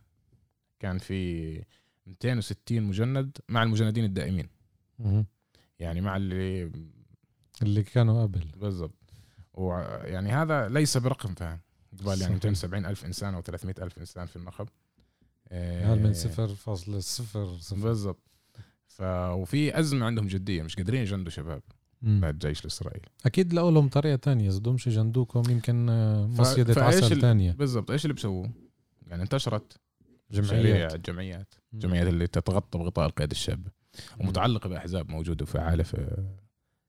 كان في 260 مجند مع المجندين الدائمين. مم. يعني مع اللي اللي كانوا قبل. بالضبط. ويعني هذا ليس برقم فهم قبال يعني صحيح. 270 ألف إنسان أو 300 ألف إنسان في النقب. هل من آه، صفر فاصلة صفر صفر. بالضبط. ف وفي أزمة عندهم جدية مش قادرين يجندوا شباب. مم. للجيش الإسرائيلي أكيد لقوا لهم طريقة تانية اذا بدهمش يجندوكم يمكن آه، ف- مصيدة فإيش عسل تانية. بالضبط إيش اللي بسووه يعني انتشرت جمعيات. جمعيات. جمعيات. مم. جمعيات اللي تتغطى بغطاء القيادة الشابة مم. ومتعلقة بأحزاب موجودة وفعالة في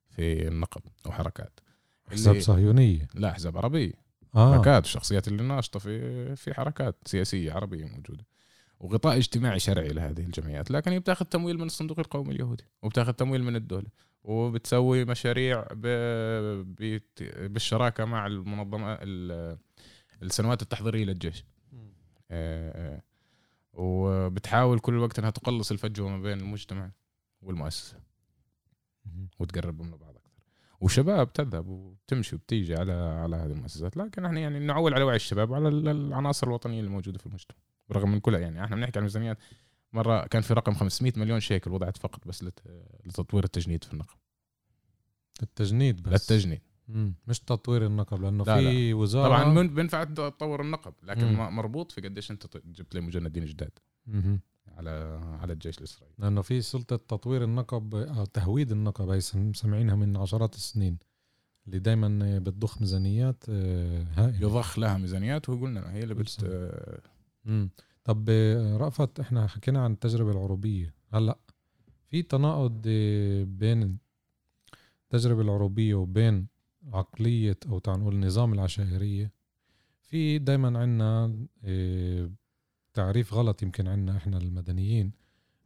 في النقب وحركات. اللي- صهيونية. لا أحزاب عربية. آه. حركات الشخصيات اللي ناشطة في في حركات سياسية عربية موجودة. وغطاء اجتماعي شرعي لهذه الجمعيات. لكن هي بتاخذ تمويل من الصندوق القومي اليهودي وبتاخذ تمويل من الدولة. وبتسوي مشاريع. بالشراكة مع المنظمة ال... السنوات التحضيرية للجيش آه، آه. وبتحاول كل وقت إنها تقلص الفجوة ما بين المجتمع والمؤسسة مم. وتقربهم لبعض أكثر وشباب تذهب وتمشي وبتيجي على على هذه المؤسسات لكن إحنا يعني نعول على وعي الشباب وعلى ال- العناصر الوطنية الموجوده في المجتمع برغم من كلها يعني إحنا بنحكي عن ميزانيات مرة كان في رقم 500 مليون شيكل وضعت فقط بس لت- لتطوير التجنيد في النقب التجنيد بس للتجنيد مم. مش تطوير النقب لأنه لا، في وزارة طبعا من- بينفع تطور النقب لكن مم. مربوط في قديش أنت جبت لي مجندين جداد مهم. على على الجيش الإسرائيلي لأنه في سلطة تطوير النقب أو تهويد النقب هي سامعينها من عشرات السنين اللي دائما بتضخ ميزانيات آه، هائلة يضخ لها ميزانيات وقلنا هي اللي بت. مم. طب آه، رأفت إحنا حكينا عن التجربة العروبية. هلأ في تناقض آه، بين التجربة العروبية وبين عقلية أو تعال نقول نظام العشائرية. في دايما عنا آه، تعريف غلط يمكن عنا إحنا المدنيين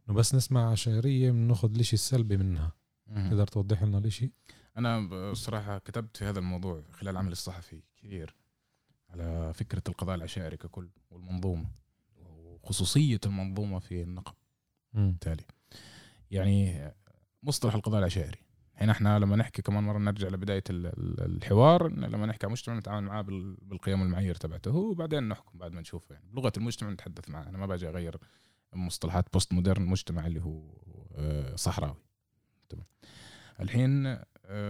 إنه بس نسمع عشائرية بناخذ الاشي السلبي منها. تقدر توضح لنا الإشي؟ أنا بصراحة كتبت في هذا الموضوع خلال عملي الصحفي كثير على فكرة القضاء العشائري ككل والمنظومة. وخصوصيه المنظومة في النقب. بالتالي. يعني مصطلح القضاء العشائري. هنا إحنا لما نحكي كمان مرة نرجع لبداية ال- ال- الحوار لما نحكي عن مجتمع نتعامل معاه بال- بالقيم والمعايير تبعته. وبعدين نحكم بعد ما نشوفه. يعني بلغة المجتمع نتحدث معاه. أنا ما باجي أغير مصطلحات بوست مودرن المجتمع اللي هو آه، صحراوي. تمام. الحين آه،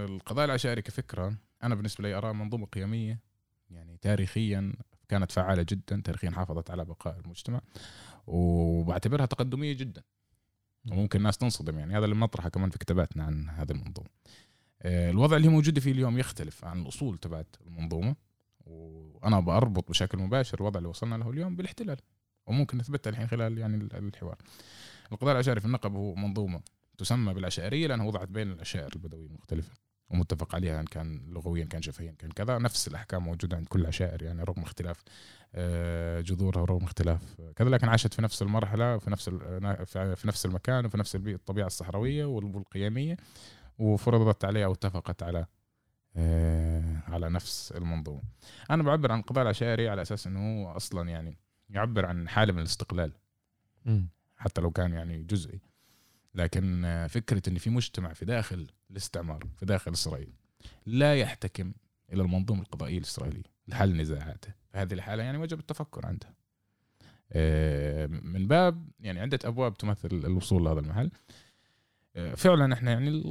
القضاء العشائري كفكرة أنا بالنسبة لي أراه منظومة قيمية يعني تاريخيا كانت فعالة جدا تاريخيا حافظت على بقاء المجتمع وبعتبرها تقدمية جدا. وممكن الناس تنصدم يعني. هذا اللي بنطرحه كمان في كتاباتنا عن هذه المنظومة. آه، الوضع اللي هي موجوده فيه اليوم يختلف عن الأصول تبعت المنظومة وأنا بربط بشكل مباشر الوضع اللي وصلنا له اليوم بالاحتلال وممكن نثبتها الحين خلال يعني ال- الحوار. القضاء العشائري في النقب هو منظومة تسمى بالعشائريه لأنها وضعت بين العشائر البدوية المختلفة. ومتفق عليها إن كان لغويا كان شفهيا كان كذا نفس الأحكام موجودة عند كل عشائر يعني رغم اختلاف آه، جذورها ورغم اختلاف كذا لكن عاشت في نفس المرحلة في نفس في نفس المكان وفي نفس البيئه الطبيعة الصحراوية وال- والقيمية وفرضت عليها أو اتفقت على آه، على نفس المنظومة. أنا بعبر عن القضاء العشائري على أساس إنه هو أصلا يعني يعبر عن حالة من الاستقلال. حتى لو كان يعني جزئي لكن فكرة إن في مجتمع في داخل الاستعمار في داخل إسرائيل لا يحتكم إلى المنظومة القضائية الإسرائيلية لحل نزاعاته. هذه الحالة يعني وجب التفكر عندها. آه، من باب يعني عدة أبواب تمثل الوصول لهذا المحل. آه، فعلا إحنا يعني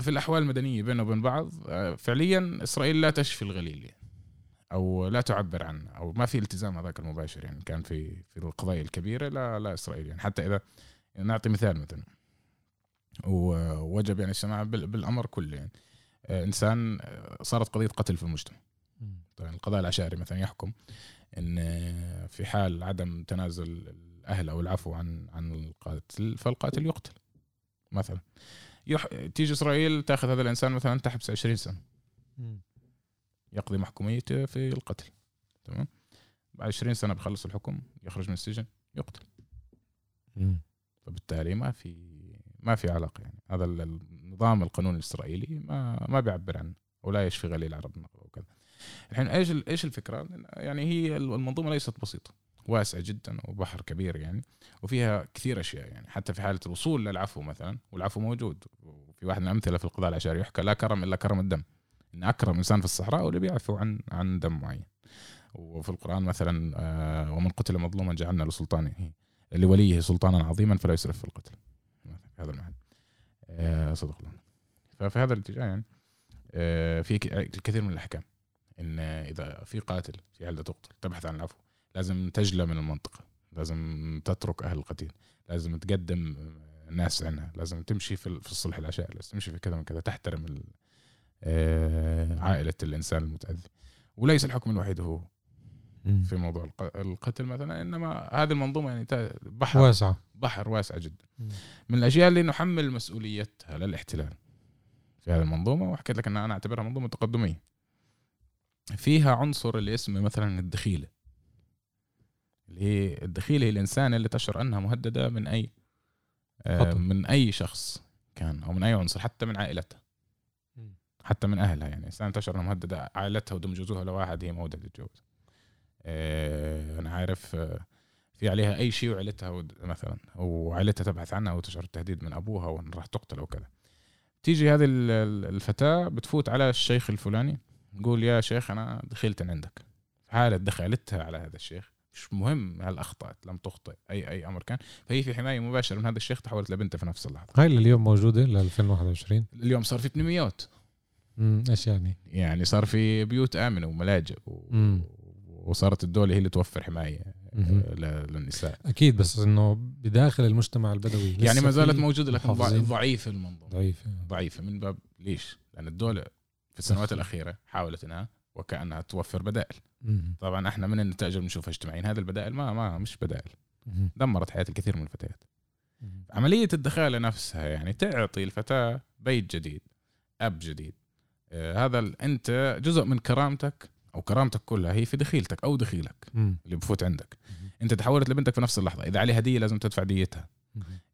في الأحوال المدنية بيننا وبين بعض آه، فعليا إسرائيل لا تشفي الغليل يعني أو لا تعبر عنه أو ما في التزام هذاك المباشر يعني كان في في القضايا الكبيرة لا لا إسرائيل يعني. حتى إذا نعطي مثال مثلا. ووجب يعني السماع بالأمر كله يعني. إنسان صارت قضية قتل في المجتمع. طيب القضاء العشائري مثلا يحكم إن في حال عدم تنازل الأهل أو العفو عن عن القاتل فالقاتل يقتل مثلا. يح... تيجي إسرائيل تأخذ هذا الإنسان مثلا تحبس 20 سنة. يقضي محكوميته في القتل. تمام؟ بعد 20 سنة بخلص الحكم يخرج من السجن يقتل. فبالتالي ما في ما في علاقة يعني. هذا النظام القانوني الإسرائيلي ما ما بيعبر عنه ولا يشفي غليل العرب وكذا الحين إيش إيش الفكرة؟ يعني هي المنظومة ليست بسيطة واسعة جدا وبحر كبير يعني وفيها كثير أشياء يعني. حتى في حالة الوصول للعفو مثلا والعفو موجود وفي واحد من الامثله في القضاء العشائري يحكى لا كرم إلا كرم الدم. إن أكرم إنسان في الصحراء هو اللي بيعفو عن عن دم معين. وفي القرآن مثلا آه، ومن قتل مظلوما جعلنا لسلطانه لوليه سلطانا عظيما فلا يسرف في القتل. في هذا المعنى آه، صدق الله. ففي هذا الاتجاه يعني آه، في الكثير من الأحكام إن إذا في قاتل في حال تقتل تبحث عن العفو لازم تجلى من المنطقة لازم تترك أهل القتيل. لازم تقدم ناس عنها. لازم تمشي في الصلح العشائري. لازم تمشي في كذا من كذا تحترم آه، عائلة الإنسان المتأذي. وليس الحكم الوحيد هو. في موضوع القتل مثلا إنما هذه المنظومة يعني بحر. واسعة. بحر واسع جدا. من الأشياء اللي نحمل مسؤوليتها للاحتلال في هذه المنظومة وحكيت لك إن أنا أعتبرها منظومة تقدمية. فيها عنصر اللي اسمه مثلا الدخيلة. اللي هي الدخيلة هي الانسانه اللي تشعر أنها مهددة من أي آه من أي شخص كان أو من أي عنصر حتى من عائلتها. حتى من أهلها يعني. إنسان تشعر أنها مهددة عائلتها ودم جوزها لواحد هي مودة تتجوز أنا عارف آه في عليها أي شيء وعيلتها مثلا وعائلتها تبحث عنها وتشعر التهديد من أبوها وإن راح تقتل أو كذا تيجي هذه الفتاة بتفوت على الشيخ الفلاني تقول يا شيخ أنا دخلت عندك. حالة دخلتها على هذا الشيخ مش مهم هل أخطأت لم تخطئ أي أي أمر كان. فهي في حماية مباشرة من هذا الشيخ تحولت لبنته في نفس اللحظة. هاي اللي اليوم موجودة ل 2021 اليوم صار في بنميات امم إيش يعني؟ يعني صار في بيوت آمنة وملاجئ و... وصارت الدولة هي اللي توفر حماية للنساء. أكيد بس إنه بداخل المجتمع البدوي يعني ما زالت موجودة لكن ضعيفة المنظومه ضعيفة. ضعيفة. من باب ليش؟ لأن الدولة في السنوات الأخيرة حاولت إنها وكأنها توفر بدائل. طبعا إحنا من النتائج اللي بنشوفها اجتماعيا هذه البدائل ما ما مش بدائل. دمرت حياة الكثير من الفتيات. عملية الدخالة نفسها يعني تعطي الفتاة بيت جديد أب جديد. آه هذا أنت جزء من كرامتك أو كرامتك كلها هي في دخيلتك أو دخيلك اللي بفوت عندك. أنت تحولت لبنتك في نفس اللحظة. إذا عليها هديه لازم تدفع ديتها.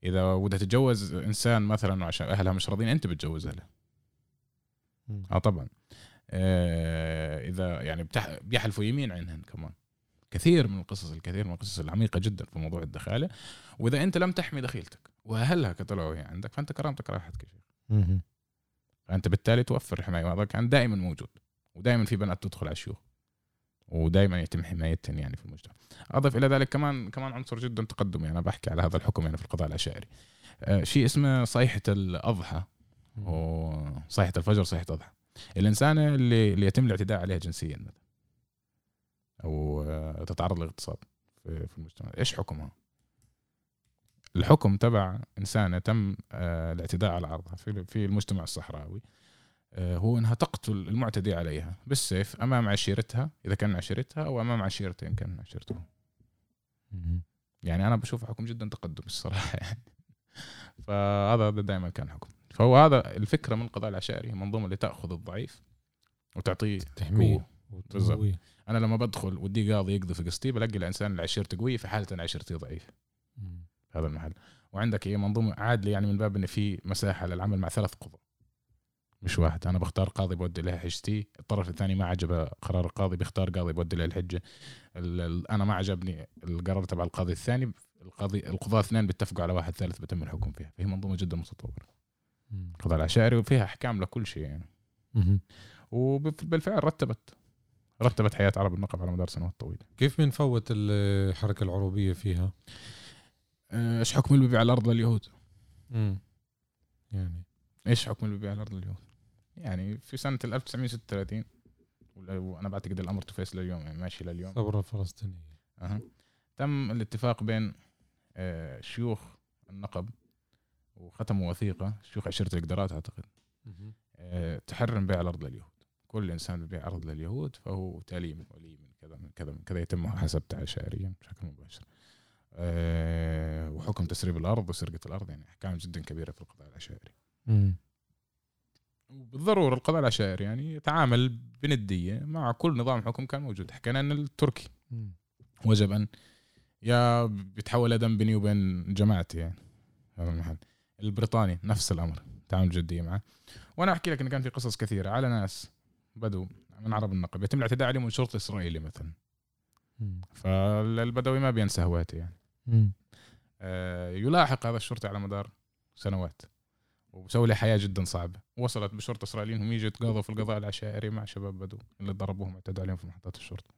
إذا بدها تتجوز إنسان مثلا وعشان أهلها مش راضيين أنت بتجوزها له آه طبعا. آه إذا يعني بتح... بيحلفوا يمين عنهن كمان. كثير من القصص الكثير من القصص العميقة جدا في موضوع الدخالة. وإذا أنت لم تحمي دخيلتك وأهلها قتلوا هي عندك فأنت كرامتك راحت كشيخ فأنت بالتالي توفر الحماية وهذا كان دائما موجود. ودائما في بنات تدخل على الشيوخ ودائما يتم حمايتهم يعني في المجتمع. أضف إلى ذلك كمان كمان عنصر جدا تقدمي أنا بحكي على هذا الحكم يعني في القضاء العشائري آه شيء اسمه صيحه الأضحى وصيحه الفجر صيحه اضحى الانسانه اللي اللي يتم الاعتداء عليها جنسيا أو آه، تتعرض للاغتصاب في المجتمع إيش حكمها؟ الحكم تبع انسانه تم آه، الاعتداء على عرضها في في المجتمع الصحراوي هو انها تقتل المعتدي عليها بالسيف أمام عشيرتها إذا كان عشيرتها أو أمام عشيرته إن كان عشيرته يعني أنا بشوف حكم جدا تقدم الصراحة. يعني [LAUGHS] فهذا دائما كان حكم. فهو هذا الفكرة من القضاء العشائري هي منظومة اللي تاخذ الضعيف وتعطيه تحميه بالضبط. أنا لما بدخل ودي قاضي يقضي في قصتي بلاقي الإنسان اللي عشيرته قويه في حالة أنا عشيرتي ضعيف. هذا المحل. وعندك هي منظومة عادلة يعني من باب إن في مساحة للعمل مع ثلاث قضاة مش واحد. أنا بختار قاضي بودي له حجتي الطرف الثاني ما عجبه قرار القاضي بيختار قاضي بودي له الحجه أنا ما عجبني القرار تبع القاضي الثاني. القاضي القضاة اثنين بيتفقوا على واحد ثالث بتم الحكم فيها. فهي منظومة جدا متطورة. القضاء العشائري وفيها أحكام لكل شيء يعني. وبالفعل رتبت. رتبت حياة عرب النقب على مدار سنوات طويلة. كيف بنفوت الحركة العروبية فيها؟ آه، إيش حكم اللي ببيع الأرض لليهود؟ امم يعني. إيش حكم اللي ببيع الأرض لليهود؟ يعني في سنة 1936 وأنا بعتقد الأمر تفيس لليوم يعني ماشي لليوم. الثوره الفلسطينيه أه. تم الاتفاق بين آه، شيوخ النقب وختموا وثيقة شيوخ عشيره القدرات أعتقد. آه، تحرم بيع الأرض لليهود. كل إنسان ببيع أرض لليهود فهو تالي من ولي من كذا من كذا من كذا يتم حسبته شعريا بشكل مباشر. أه وحكم تسريب الأرض وسرقة الأرض يعني أحكام جدا كبيرة في القضاء العشائري. وبالضرورة القضاء العشائري يعني يتعامل بندية مع كل نظام حكم كان موجود. حكينا ان التركي. وجب أن يا بيتحول دم بيني وبين جماعتي يعني هذا المحل. البريطاني نفس الأمر تعامل جدية معه. وأنا أحكي لك إن كان في قصص كثيرة على ناس بدو من عرب النقب. يتم الاعتداء عليهم من شرطه إسرائيلي مثلا. فالبدوي ما بينسى هواته يعني. آه يلاحق هذا الشرطي على مدار سنوات. وسوي له حياة جدا صعبة. وصلت بشرطة إسرائيليين هم يجوا يتقاضوا في القضاء العشائري مع شباب بدو اللي ضربوهم واعتدوا عليهم في محطات الشرطة.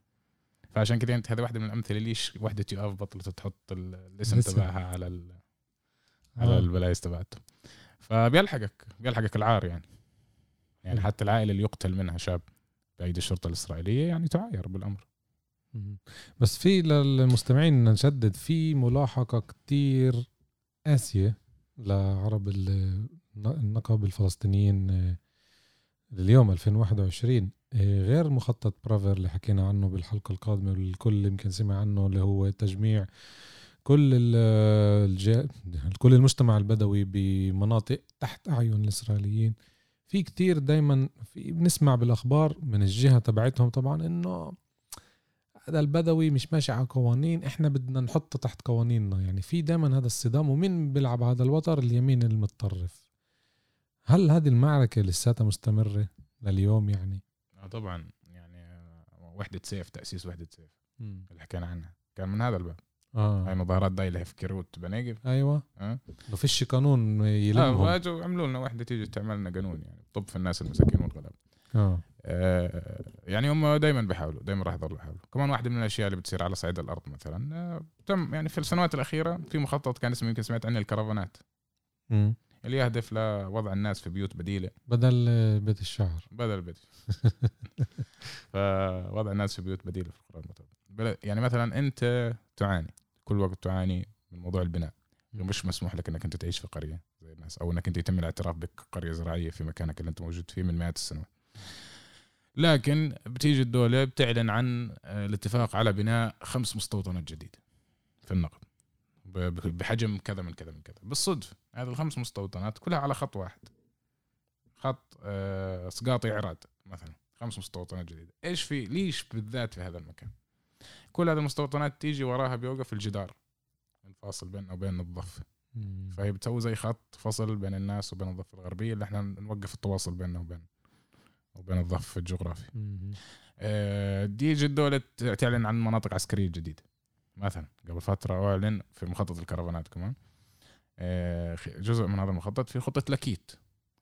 فعشان كذا أنت هذه واحدة من الأمثلة ليش وحدة يوآف بطلت تحط الاسم تبعها على ال... على آه. البلايز تبعته. فبيلحقك بيلحقك العار يعني. يعني حتى العائله اللي يقتل منها شاب بأيدي الشرطة الإسرائيلية يعني تعاير بالأمر. بس في للمستمعين نشدد في ملاحقة كتير قاسية لعرب النقب الفلسطينيين آه، اليوم 2021 آه، غير مخطط برافر اللي حكينا عنه بالحلقة القادمة والكل يمكن سمع عنه اللي هو تجميع كل الج... كل المجتمع البدوي بمناطق تحت أعين الإسرائيليين. في كتير دايما في بنسمع بالأخبار من الجهة تبعتهم طبعا إنه هذا البدوي مش ماشي على قوانين إحنا بدنا نحطه تحت قوانيننا. يعني في دايما هذا الصدام ومين بيلعب هذا الوتر؟ اليمين المتطرف. هل هذه المعركة لساتها مستمرة لليوم يعني؟ آه طبعا. يعني وحدة سيف تأسيس وحدة سيف. اللي حكينا عنها. كان من هذا الباب. آه. هاي مظاهرات دايله في كيروت بنيقف أيوه. آه ما فيش قانون يلمهم. آه عملوا لنا وحدة تيجي تعمل لنا قانون يعني. طب في الناس المساكين والغلاب. آه. آه يعني هم دائما بيحاولوا دائما راح يضلوا يحاولوا. كمان واحدة من الأشياء اللي بتصير على صعيد الأرض مثلا آه تم يعني في السنوات الأخيرة في مخطط كان اسمه يمكن سمعت عنه الكرفانات. م. اللي يهدف لوضع الناس في بيوت بديلة. بدل بيت الشعر. بدل بيت. [LAUGHS] فوضع الناس في بيوت بديلة في القرى المتوسطه يعني مثلا أنت تعاني. كل وقت تعاني من موضوع البناء. مش مسموح لك إنك أنت تعيش في قرية زي الناس أو إنك أنت يتم الاعتراف بك قرية زراعية في مكانك اللي أنت موجود فيه من مئات السنوات. لكن بتيجي الدولة بتعلن عن آه، الاتفاق على بناء خمس مستوطنات جديدة في النقب بحجم كذا من كذا من كذا. بالصدفة هذه الخمس مستوطنات كلها على خط واحد. خط آه، سقاطي عراد مثلا. خمس مستوطنات جديدة. إيش في ليش بالذات في هذا المكان؟ كل هذه المستوطنات تيجي وراها بيوقف الجدار. الفاصل بيننا وبين الضفة فهي بتسوي زي خط فصل بين الناس وبين الضفة الغربية اللي إحنا نوقف التواصل بيننا وبين وبين الضفة الجغرافي. آه، دي يجي الدولة تعلن عن مناطق عسكرية جديدة. مثلا قبل فترة أعلن في مخطط الكرفانات كمان آه، جزء من هذا المخطط في خطة لكيت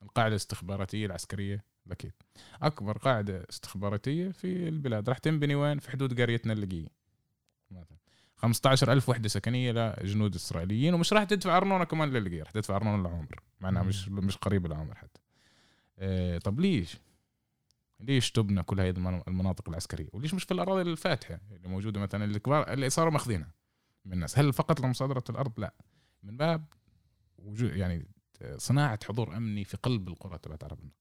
القاعدة الاستخباراتية العسكرية لكيت. أكبر قاعدة استخباراتية في البلاد راح تنبني وين في حدود قريتنا اللقية مثلا. 15 ألف وحدة سكنية لجنود إسرائيليين ومش راح تدفع أرنونة كمان للقية راح تدفع أرنونة لعمر مع أنها مش مش قريبة لعمر حتى. إيه طب ليش؟ ليش تبنى كل هذه المناطق العسكرية؟ وليش مش في الأراضي الفاتحة اللي موجودة مثلا الكبار اللي صاروا ماخذينها من الناس؟ هل فقط لمصادرة الأرض؟ لا. من باب وجود يعني صناعة حضور أمني في قلب القرى تبعت عرب النقب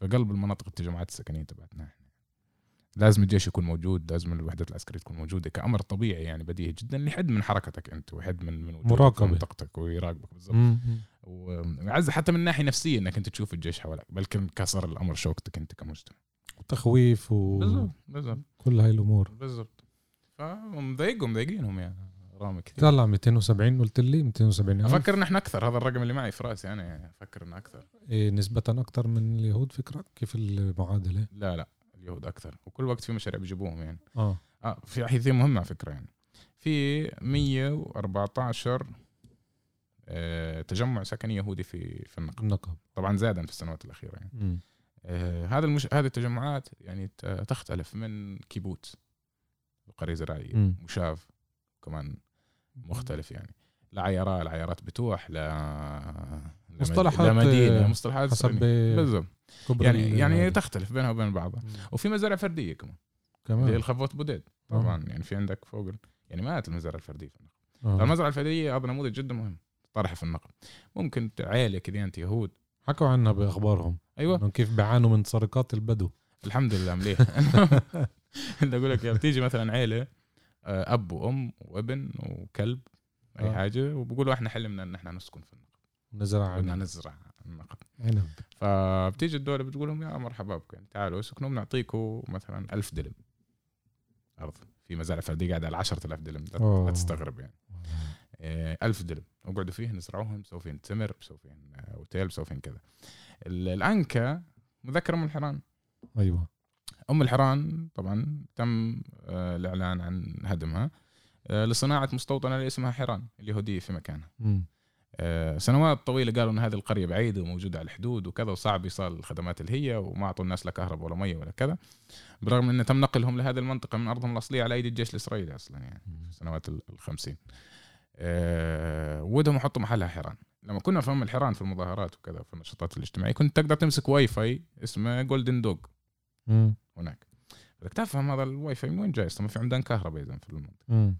في قلب المناطق التجمعات السكنية تبعتنا إحنا. لازم الجيش يكون موجود لازم الوحدات العسكرية تكون موجودة كأمر طبيعي يعني بديهي جدا لحد من حركتك أنت وحد من من مراقبة. منطقتك ويراقبك بالضبط. وعز حتى من ناحية نفسية إنك أنت تشوف الجيش حواليك بلكن كسر الأمر شوكتك أنت كمجتمع. وتخويف و بالضبط بالضبط. كل هاي الأمور. بالضبط. فمضايقهم مضايقينهم يعني رامي كثير. طلع 270 قلت لي 270 أفكر ان إحنا أكثر هذا الرقم اللي معي في رأسي أنا يعني أفكر إنه أكثر. إيه نسبة أكثر من اليهود فكرة؟ كيف المعادلة؟ لا لا اليهود أكثر. وكل وقت في مشاريع بيجيبوهم يعني. آه. آه في حيث مهمة على فكرة يعني. في 114 آه تجمع سكني يهودي في في النقب. النقب. طبعا زادا في السنوات الأخيرة يعني. آه، هذا المش... هذه التجمعات يعني تختلف من كيبوتز قرية زراعية مم. مشاف كمان مختلف يعني. لا عيارات العيارات بتوح لا مصطلحات، لا مدينة آه، مصطلحات حسب. بالضبط. يعني يعني. تختلف بينها وبين بعضها. وفي مزارع فردية كمان. كمان. الخفوت بوديد. طبعا يعني في عندك فوق يعني مئات المزارع الفردية في النقب. آه. المزرعة الفردية هذا نموذج جدا مهم. طرح في النقب ممكن عائله كذا أنت يهود. حكوا عنها بأخبارهم. أيوه. إنه كيف بيعانوا من سرقات البدو. الحمد لله مليح [LAUGHS] اللي أقول لك بتيجي مثلا عيلة آه، أب وأم وابن وكلب أي آه. حاجة وبقولوا إحنا حلمنا إن إحنا نسكن في النقب نزرع بدنا نزرع النقب عنب فبتيجي الدولة بتقول لهم يا مرحبا بكم يعني تعالوا اسكنوا بنعطيكم مثلا ألف دلم. أرض. في مزارع فردية قاعدة على 10000 دلم لا- تستغرب يعني. ألف دلم وقعدوا فيه نزرعوهم بسوي فيهم تمر بسوي فيهم آه، أوتيل بسوي فيهم كذا. ال- الأنكا مذكر أم الحران أيوه. أم الحران طبعا تم آه، الإعلان عن هدمها آه، لصناعة مستوطنه اللي اسمها حيران اليهوديه في مكانها. آه، سنوات طويلة قالوا إن هذه القرية بعيدة وموجودة على الحدود وكذا وصعب ايصال الخدمات اللي هي وما أعطوا الناس لا كهرباء ولا مية ولا كذا برغم إن تم نقلهم لهذه المنطقة من أرضهم الأصلية على أيدي الجيش الإسرائيلي أصلا يعني. في سنوات ال- الخمسين. آه، ودهم يحطوا محلها حيران. لما كنا في ام الحيران في المظاهرات وكذا في النشاطات الاجتماعية كنت تقدر تمسك واي فاي اسمه Golden Dog. هناك. بدك تفهم هذا الواي فاي من وين جاي؟ أصلا ما في عمدان كهرباء اذا في المنطقة.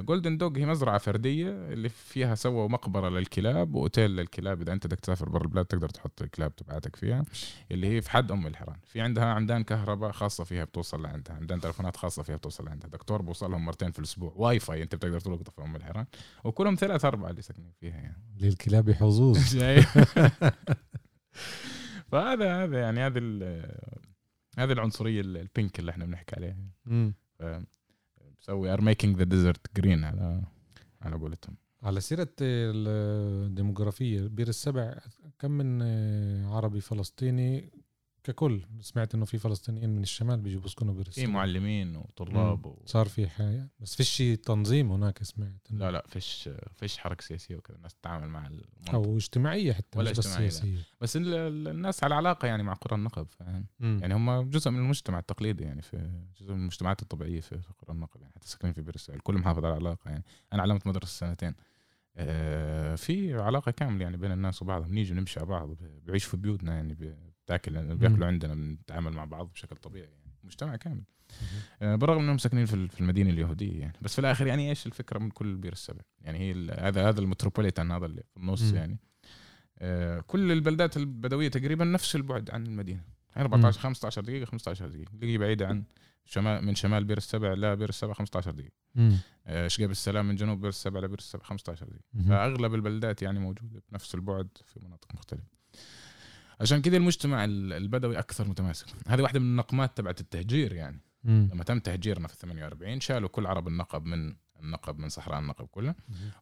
Golden Dog هي مزرعة فردية اللي فيها سووا مقبرة للكلاب وأوتيل للكلاب. إذا أنت بدك تسافر برا البلاد تقدر تحط الكلاب تبعتك فيها اللي هي في حد أم الحران في عندها عمدان كهرباء خاصة فيها بتوصل لعندها عمدان تلفونات خاصة فيها بتوصل لعندها. دكتور بوصلهم مرتين في الأسبوع. واي فاي أنت بتقدر تلقطه في أم الحران وكلهم ثلاث اربعه اللي ساكنين فيها يعني. [LAUGHS] للكلاب حظوظ؟ [LAUGHS] [LAUGHS] فهذا هذا يعني هذه ال- هذه العنصرية ال- البينة اللي إحنا بنحكي عليها. بس we are making the desert green على على قولتهم. على سيرة الديموغرافية بير السبع كم من عربي فلسطيني ككل. سمعت إنه في فلسطينيين من الشمال بيجوا بيسكنوا بير في معلمين وطلاب و... صار في حاجة. بس فيش تنظيم هناك سمعت. إنه- لا لا فيش فيش حركة سياسية وكذا. الناس تتعامل مع المنطقة. أو اجتماعية حتى ولا مش بس لا. سياسية. بس ال- ال- الناس على علاقة يعني مع قرى النقب فاهم. يعني هم جزء من المجتمع التقليدي يعني في جزء من المجتمعات الطبيعية في قرى النقب يعني. حتى ساكنين في السبع الكل محافظ على علاقة يعني. أنا علمت مدرسة سنتين. آه، في علاقة كاملة يعني بين الناس وبعضهم. نيجي نمشي على بعض بيعيش في بيوتنا يعني بتاكل بياكلوا عندنا بنتعامل مع بعض بشكل طبيعي يعني مجتمع كامل. آه، بالرغم إنهم ساكنين في ال- في المدينة اليهودية يعني. بس في الآخر يعني إيش الفكرة من كل بير السبع؟ يعني هي هذا هذا المتروبوليتان هذا اللي في النص. يعني. آه، كل البلدات البدوية تقريبا نفس البعد عن المدينة. يعني 14 15 دقيقة 15 دقيقة. اللي هي بعيده عن شمال من شمال بير السبع لبير السبع 15 دقيقة. آه، شقيب السلام من جنوب بير السبع لبير السبع 15 دقيقة. فأغلب البلدات يعني موجودة بنفس البعد في مناطق مختلفة. عشان كذا المجتمع ال- البدوي أكثر متماسك. هذه واحدة من النقمات تبعت التهجير يعني. مم. لما تم تهجيرنا في 48 شالوا كل عرب النقب من النقب من صحراء النقب كلها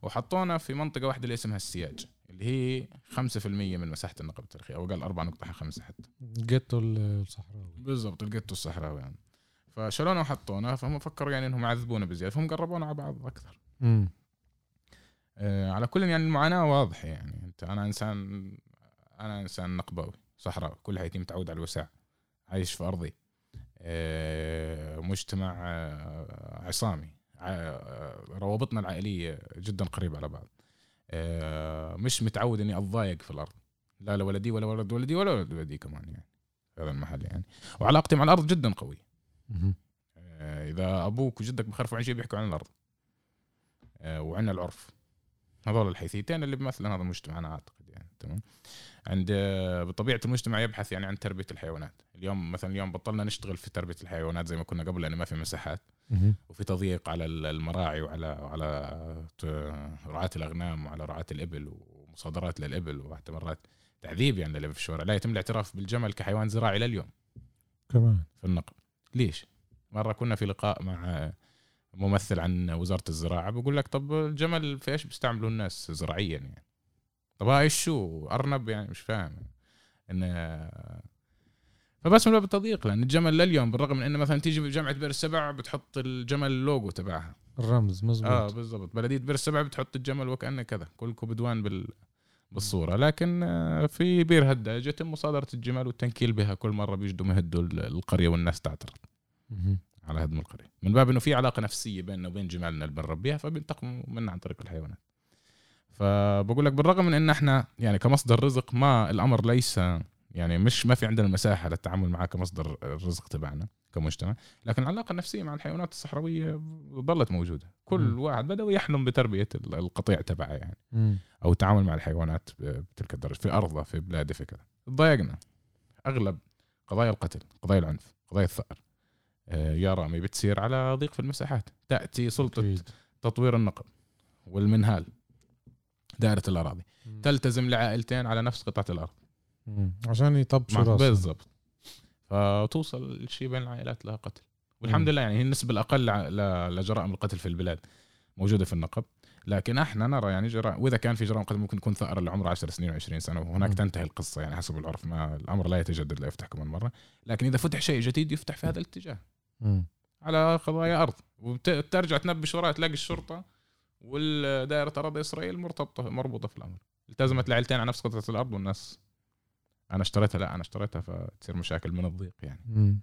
وحطونا في منطقة واحدة اللي اسمها السياج اللي هي 5% من مساحة النقب التاريخية أو قال 4.5 حتى. جيتو الصحراوي. بالضبط الجيتو الصحراوي يعني. فشالونا وحطونا فهم فكروا يعني إنهم يعذبونا بزيادة فهم قربونا على بعض أكثر. مم. آه على كل يعني المعاناة واضحة يعني. أنت أنا إنسان أنا إنسان نقباوي صحراوي كل حياتي متعود على الوسع عايش في أرضي. آه مجتمع آه عصامي ع- روابطنا العائلية جدا قريبة على بعض. آه مش متعود إني أتضايق في الأرض. لا لولدي ولا ولد ولدي ولا ولد ولدي كمان يعني في هذا المحل يعني. وعلاقتي مع الأرض جدا قويه. آه، إذا أبوك وجدك بخرفوا عن شيء بيحكوا عن الأرض آه، وعن العرف هذول الحيثيتين اللي بيمثلن هذا المجتمع أنا أعتقد يعني تمام؟ عند بطبيعة المجتمع يبحث يعني عن تربية الحيوانات. اليوم مثلا اليوم بطلنا نشتغل في تربية الحيوانات زي ما كنا قبل لأنه ما في مساحات. وفي تضييق على ال- المراعي وعلى على رعاة الأغنام وعلى رعاة الإبل ومصادرات للإبل وحتى مرات تعذيب يعني للإبل في الشوارع. لا يتم الاعتراف بالجمل كحيوان زراعي لليوم. كمان. في النقب ليش؟ مرة كنا في لقاء مع ممثل عن وزارة الزراعة بقول لك طب الجمل في إيش بيستعملوا الناس زراعيا يعني؟ طب هاي شو؟ أرنب يعني مش فاهم. إن فبس من باب التضييق لأن الجمل لليوم بالرغم من إنه مثلا تيجي بجامعة بئر السبع بتحط الجمل اللوجو تبعها. الرمز مزبوط. آه بالضبط. بلدية بئر السبع بتحط الجمل وكأنه كذا كلكم بدوان بال بالصورة. لكن في بير هداج يتم مصادرة الجمال والتنكيل بها كل مرة بيجدوا يهدوا القرية والناس تعترض. على هدم القرية. من باب إنه في علاقة نفسية بيننا وبين جمالنا اللي بنربيها فبينتقموا منا عن طريق الحيوانات. فبقول لك بالرغم من إن إحنا يعني كمصدر رزق ما الأمر ليس يعني مش ما في عندنا المساحه للتعامل معه كمصدر الرزق تبعنا كمجتمع لكن العلاقه النفسية مع الحيوانات الصحراوية ظلت موجودة كل مم. واحد بدأ يحلم بتربية القطيع تبعه يعني مم. أو التعامل مع الحيوانات بتلك الدرجة في ارضه في بلاده في كذا تضايقنا أغلب قضايا القتل قضايا العنف قضايا الثأر آه، يا رامي بتصير على ضيق في المساحات تأتي سلطة أكيد. تطوير النقب والمنهال دائرة الأراضي. مم. تلتزم لعائلتين على نفس قطعة الأرض. مم. عشان يطبشوا راسهم. بالضبط. فتوصل الشيء بين العائلات لها قتل. والحمد مم. لله يعني هي النسبة الأقل ع- ل- لجرائم القتل في البلاد موجودة في النقب. لكن إحنا نرى يعني جرائم وإذا كان في جرائم قتل ممكن يكون ثأر اللي عمره 10 سنين و20 سنة وهناك مم. تنتهي القصة. يعني حسب العرف ما الأمر لا يتجدد لا يفتح كمان مرة. لكن إذا فتح شيء جديد يفتح في هذا الاتجاه. مم. على قضايا أرض. وترجع تنبش وراها تلاقي الشرطة والدائرة اراضي إسرائيل مرتبطه مربوطة في الأمر. التزمت العائلتين على نفس قطعة الأرض والناس أنا اشتريتها لا أنا اشتريتها فتصير مشاكل من الضيق يعني. مم.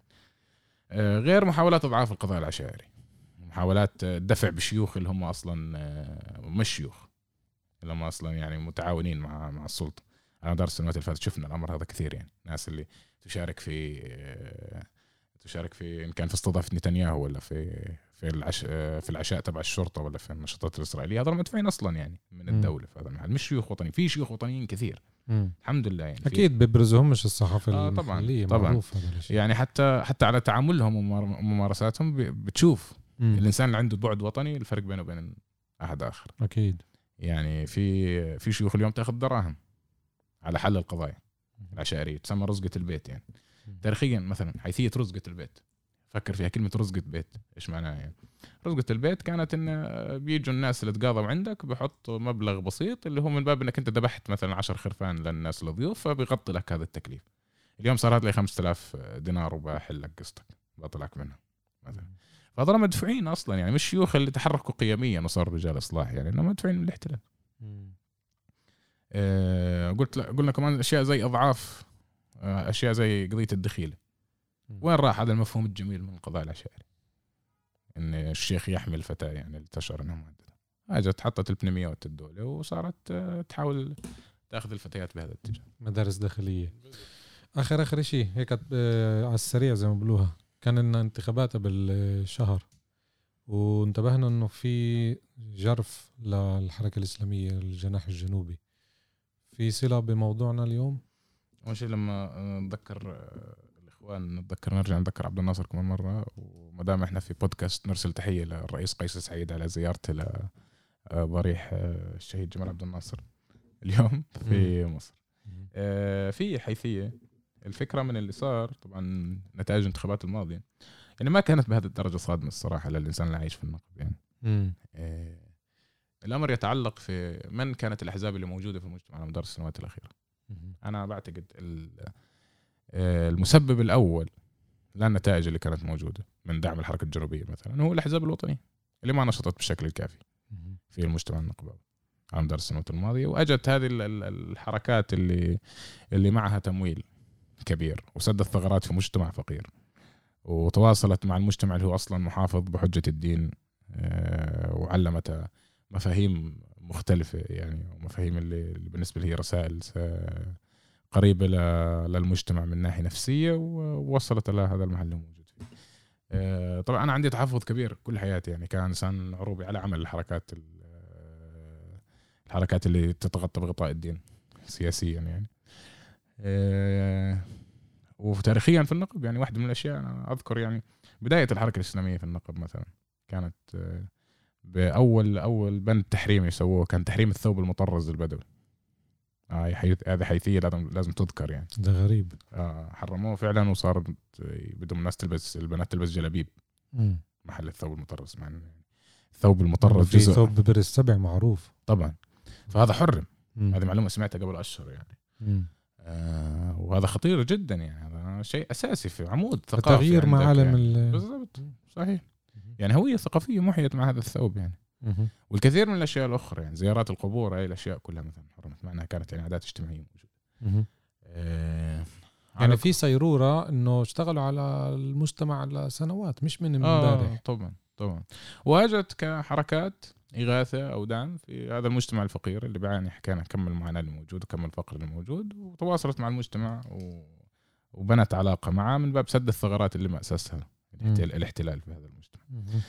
آه، غير محاولات إضعاف القضاء العشائري. محاولات آه، الدفع بشيوخ اللي هم أصلا آه، مش شيوخ اللي هم أصلا يعني متعاونين مع مع السلطة. على مدار السنوات اللي فاتت شفنا الأمر هذا كثير يعني. ناس اللي تشارك في تشارك في إن كان في استضافة نتنياهو ولا في في العش في العشاء تبع الشرطة ولا في النشاطات الإسرائيلية هذول مدفوعين أصلا يعني من. الدولة في هذا المحل مش شيوخ وطنيين في شيوخ وطنيين كثير مم. الحمد لله يعني أكيد بيبرزوهمش الصحافة آه، طبعاً، طبعاً. يعني حتى حتى على تعاملهم وممار- وممارساتهم بتشوف مم. الإنسان اللي عنده بعد وطني الفرق بينه وبين أحد آخر أكيد يعني في في شيوخ اليوم تأخذ دراهم على حل القضايا العشائرية تسمى رزقة البيت يعني تاريخيا مثلا حيثية رزقة البيت فكر فيها كلمة رزقه بيت إيش معناها يعني رزقه البيت كانت إن بيجوا الناس اللي تقاضوا عندك بحطوا مبلغ بسيط اللي هو من باب إنك أنت ذبحت مثلا 10 خرفان للناس الضيوف فبيغطي لك هذا التكليف اليوم صار هات لي 5000 دينار وبحل لك قصتك بطلعك منها مثلا فهذول مدفوعين أصلا يعني مش شيوخ اللي تحركوا قيميا وصاروا رجال إصلاح يعني إنهم مدفوعين من الاحتلال. آه، قلت قلنا كمان أشياء زي أضعاف آه، أشياء زي قضية الدخيله. وين راح هذا المفهوم الجميل من القضاء العشائري إن الشيخ يحمي الفتاه يعني اللي انتشر انها مهدده اجت حطت البنميات الدولة وصارت آه، تحاول تاخذ الفتيات بهذا الاتجاه. مدارس داخلية. آخر آخر شيء هيك آه، على السريع زي ما بقولوها. كان لنا انتخابات قبل آه، شهر. وانتبهنا إنه في جرف للحركة الإسلامية الجناح الجنوبي. في صلة بموضوعنا اليوم؟ أول شيء لما نتذكر آه، الاخوان نتذكر نرجع نذكر عبد الناصر كمان مرة. وما دام إحنا في بودكاست نرسل تحية للرئيس قيس سعيد على زيارته لضريح آه، الشهيد جمال عبد الناصر [LAUGHS] اليوم في مصر. آه، في حيثية الفكرة من اللي صار طبعا نتائج الانتخابات الماضية يعني ما كانت بهذه الدرجة صادمة الصراحة للإنسان اللي عايش في النقب يعني. آه، الأمر يتعلق في من كانت الأحزاب اللي موجودة في المجتمع على مدار السنوات الأخيرة. أنا بعتقد ال- آه، المسبب الأول للنتائج اللي كانت موجودة من دعم الحركة الجنوبية مثلا هو الأحزاب الوطنية اللي ما نشطت بالشكل الكافي. في المجتمع النقباوي على مدار السنوات الماضية وأجت هذه ال- ال- الحركات اللي اللي معها تمويل كبير وسدت ثغرات في مجتمع فقير وتواصلت مع المجتمع اللي هو أصلا محافظ بحجة الدين آه، وعلمت مفاهيم مختلفة يعني ومفاهيم اللي بالنسبة لي هي رسائل قريبة للمجتمع من ناحية نفسية ووصلت إلى هذا المحل اللي موجود فيه. آه، طبعا أنا عندي تحفظ كبير كل حياتي يعني كانسان عروبي على عمل الحركات ال- آه، الحركات اللي تتغطى بغطاء الدين سياسيا يعني آه، وتاريخيا في النقب يعني واحدة من الأشياء أنا أذكر يعني بداية الحركة الإسلامية في النقب مثلا كانت باول أول بند تحريمي سووه كان تحريم الثوب المطرز البدوي آه حيث هذه حيثية لازم لازم تذكر يعني. ده غريب. آه حرموه فعلا وصار بدهم الناس تلبس البنات تلبس جلابيب. محل الثوب المطرز مع الثوب المطرز في جزء ثوب برز سبع معروف. طبعا. فهذا حرم. مم. هذه معلومة سمعتها قبل أشهر يعني. مم. آه وهذا خطير جدا يعني. هذا شيء أساسي في عمود ثقافي تغيير معالم يعني. ال بالضبط. صحيح. يعني هوية ثقافية محيت مع هذا الثوب يعني. والكثير من الأشياء الأخرى يعني زيارات القبور هاي الأشياء كلها مثلا حرمت مع انها كانت يعني عادات اجتماعية موجودة. آه، يعني في سيروره إنه اشتغلوا على المجتمع لسنوات مش من آه امبارح. طبعا طبعا. واجت كحركات إغاثة أو دعم في هذا المجتمع الفقير اللي بيعاني حكينا كم المعاناة اللي موجود وكم الفقر اللي موجود وتواصلت مع المجتمع و... وبنت علاقة معه من باب سد الثغرات اللي مأسسها الاحتلال, الاحتلال في هذا المجتمع. آه،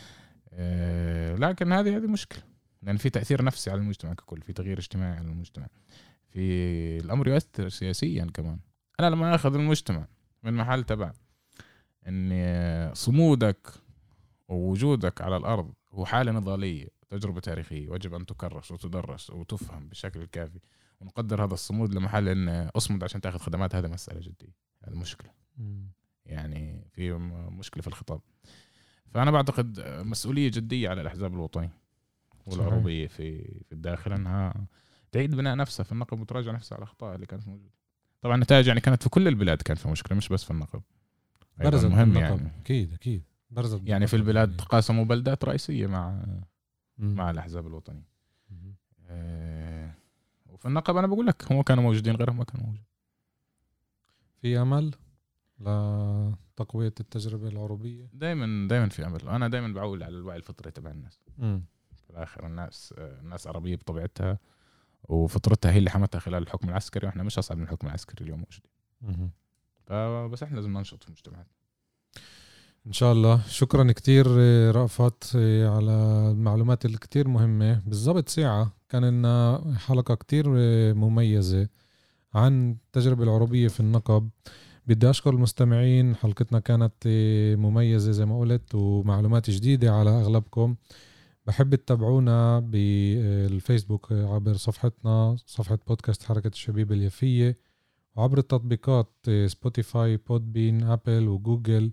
لكن هذه هذه مشكلة. لأن في تأثير نفسي على المجتمع ككل في تغيير اجتماعي على المجتمع. في الأمر يؤثر سياسيا كمان. أنا لما أخذ المجتمع من محل تبع ان صمودك ووجودك على الأرض هو حالة نضالية تجربة تاريخية ويجب أن تكرس وتدرس وتفهم بالشكل الكافي ونقدر هذا الصمود لمحل إن أصمد عشان تأخذ خدمات. هذا مسألة جدية هذه مشكلة. يعني في مشكلة في الخطاب. فأنا بعتقد مسؤولية جدية على الأحزاب الوطنية والعروبيه في في الداخل إنها تعيد بناء نفسها في النقب وتراجع نفسها على الأخطاء اللي كانت موجودة. طبعا النتائج يعني كانت في كل البلاد كان في مشكلة مش بس في النقب برزت مهم بالنقب. يعني. أكيد أكيد. برزت يعني في البلاد تقاسموا بلدات رئيسية مع. مع الأحزاب الوطنية. آه، وفي النقب أنا بقول لك هم كانوا موجودين غيرهم ما كانوا موجودين. في أمل؟ لتقوية التجربة العربيه دائما دائما في امل أنا دائما بعول على الوعي الفطري تبع الناس. في الآخر الناس الناس عربية بطبيعتها وفطرتها هي اللي حمتها خلال الحكم العسكري وإحنا مش أصعب من الحكم العسكري اليوم موجودين. فبس إحنا لازم ننشط في المجتمعات إن شاء الله. شكرا كتير رأفت على المعلومات اللي كتير مهمة. بالضبط ساعة. كان لنا حلقة كتير مميزة عن التجربة العربية في النقب. بدي أشكر المستمعين حلقتنا كانت آه، مميزة زي ما قلت ومعلومات جديدة على أغلبكم. بحب تتابعونا بالفيسبوك عبر صفحتنا صفحة بودكاست حركة الشبيبة اليافية وعبر التطبيقات آه، Spotify Podbean Apple و Google.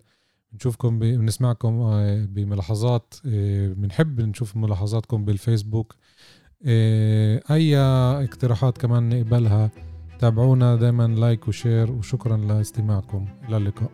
بنشوفكم ب... بنسمعكم آه، بملاحظات آه، بنحب نشوف ملاحظاتكم بالفيسبوك. آه، أي اقتراحات كمان نقبلها تابعونا دائما like و share وشكرا لاستماعكم. إلى اللقاء.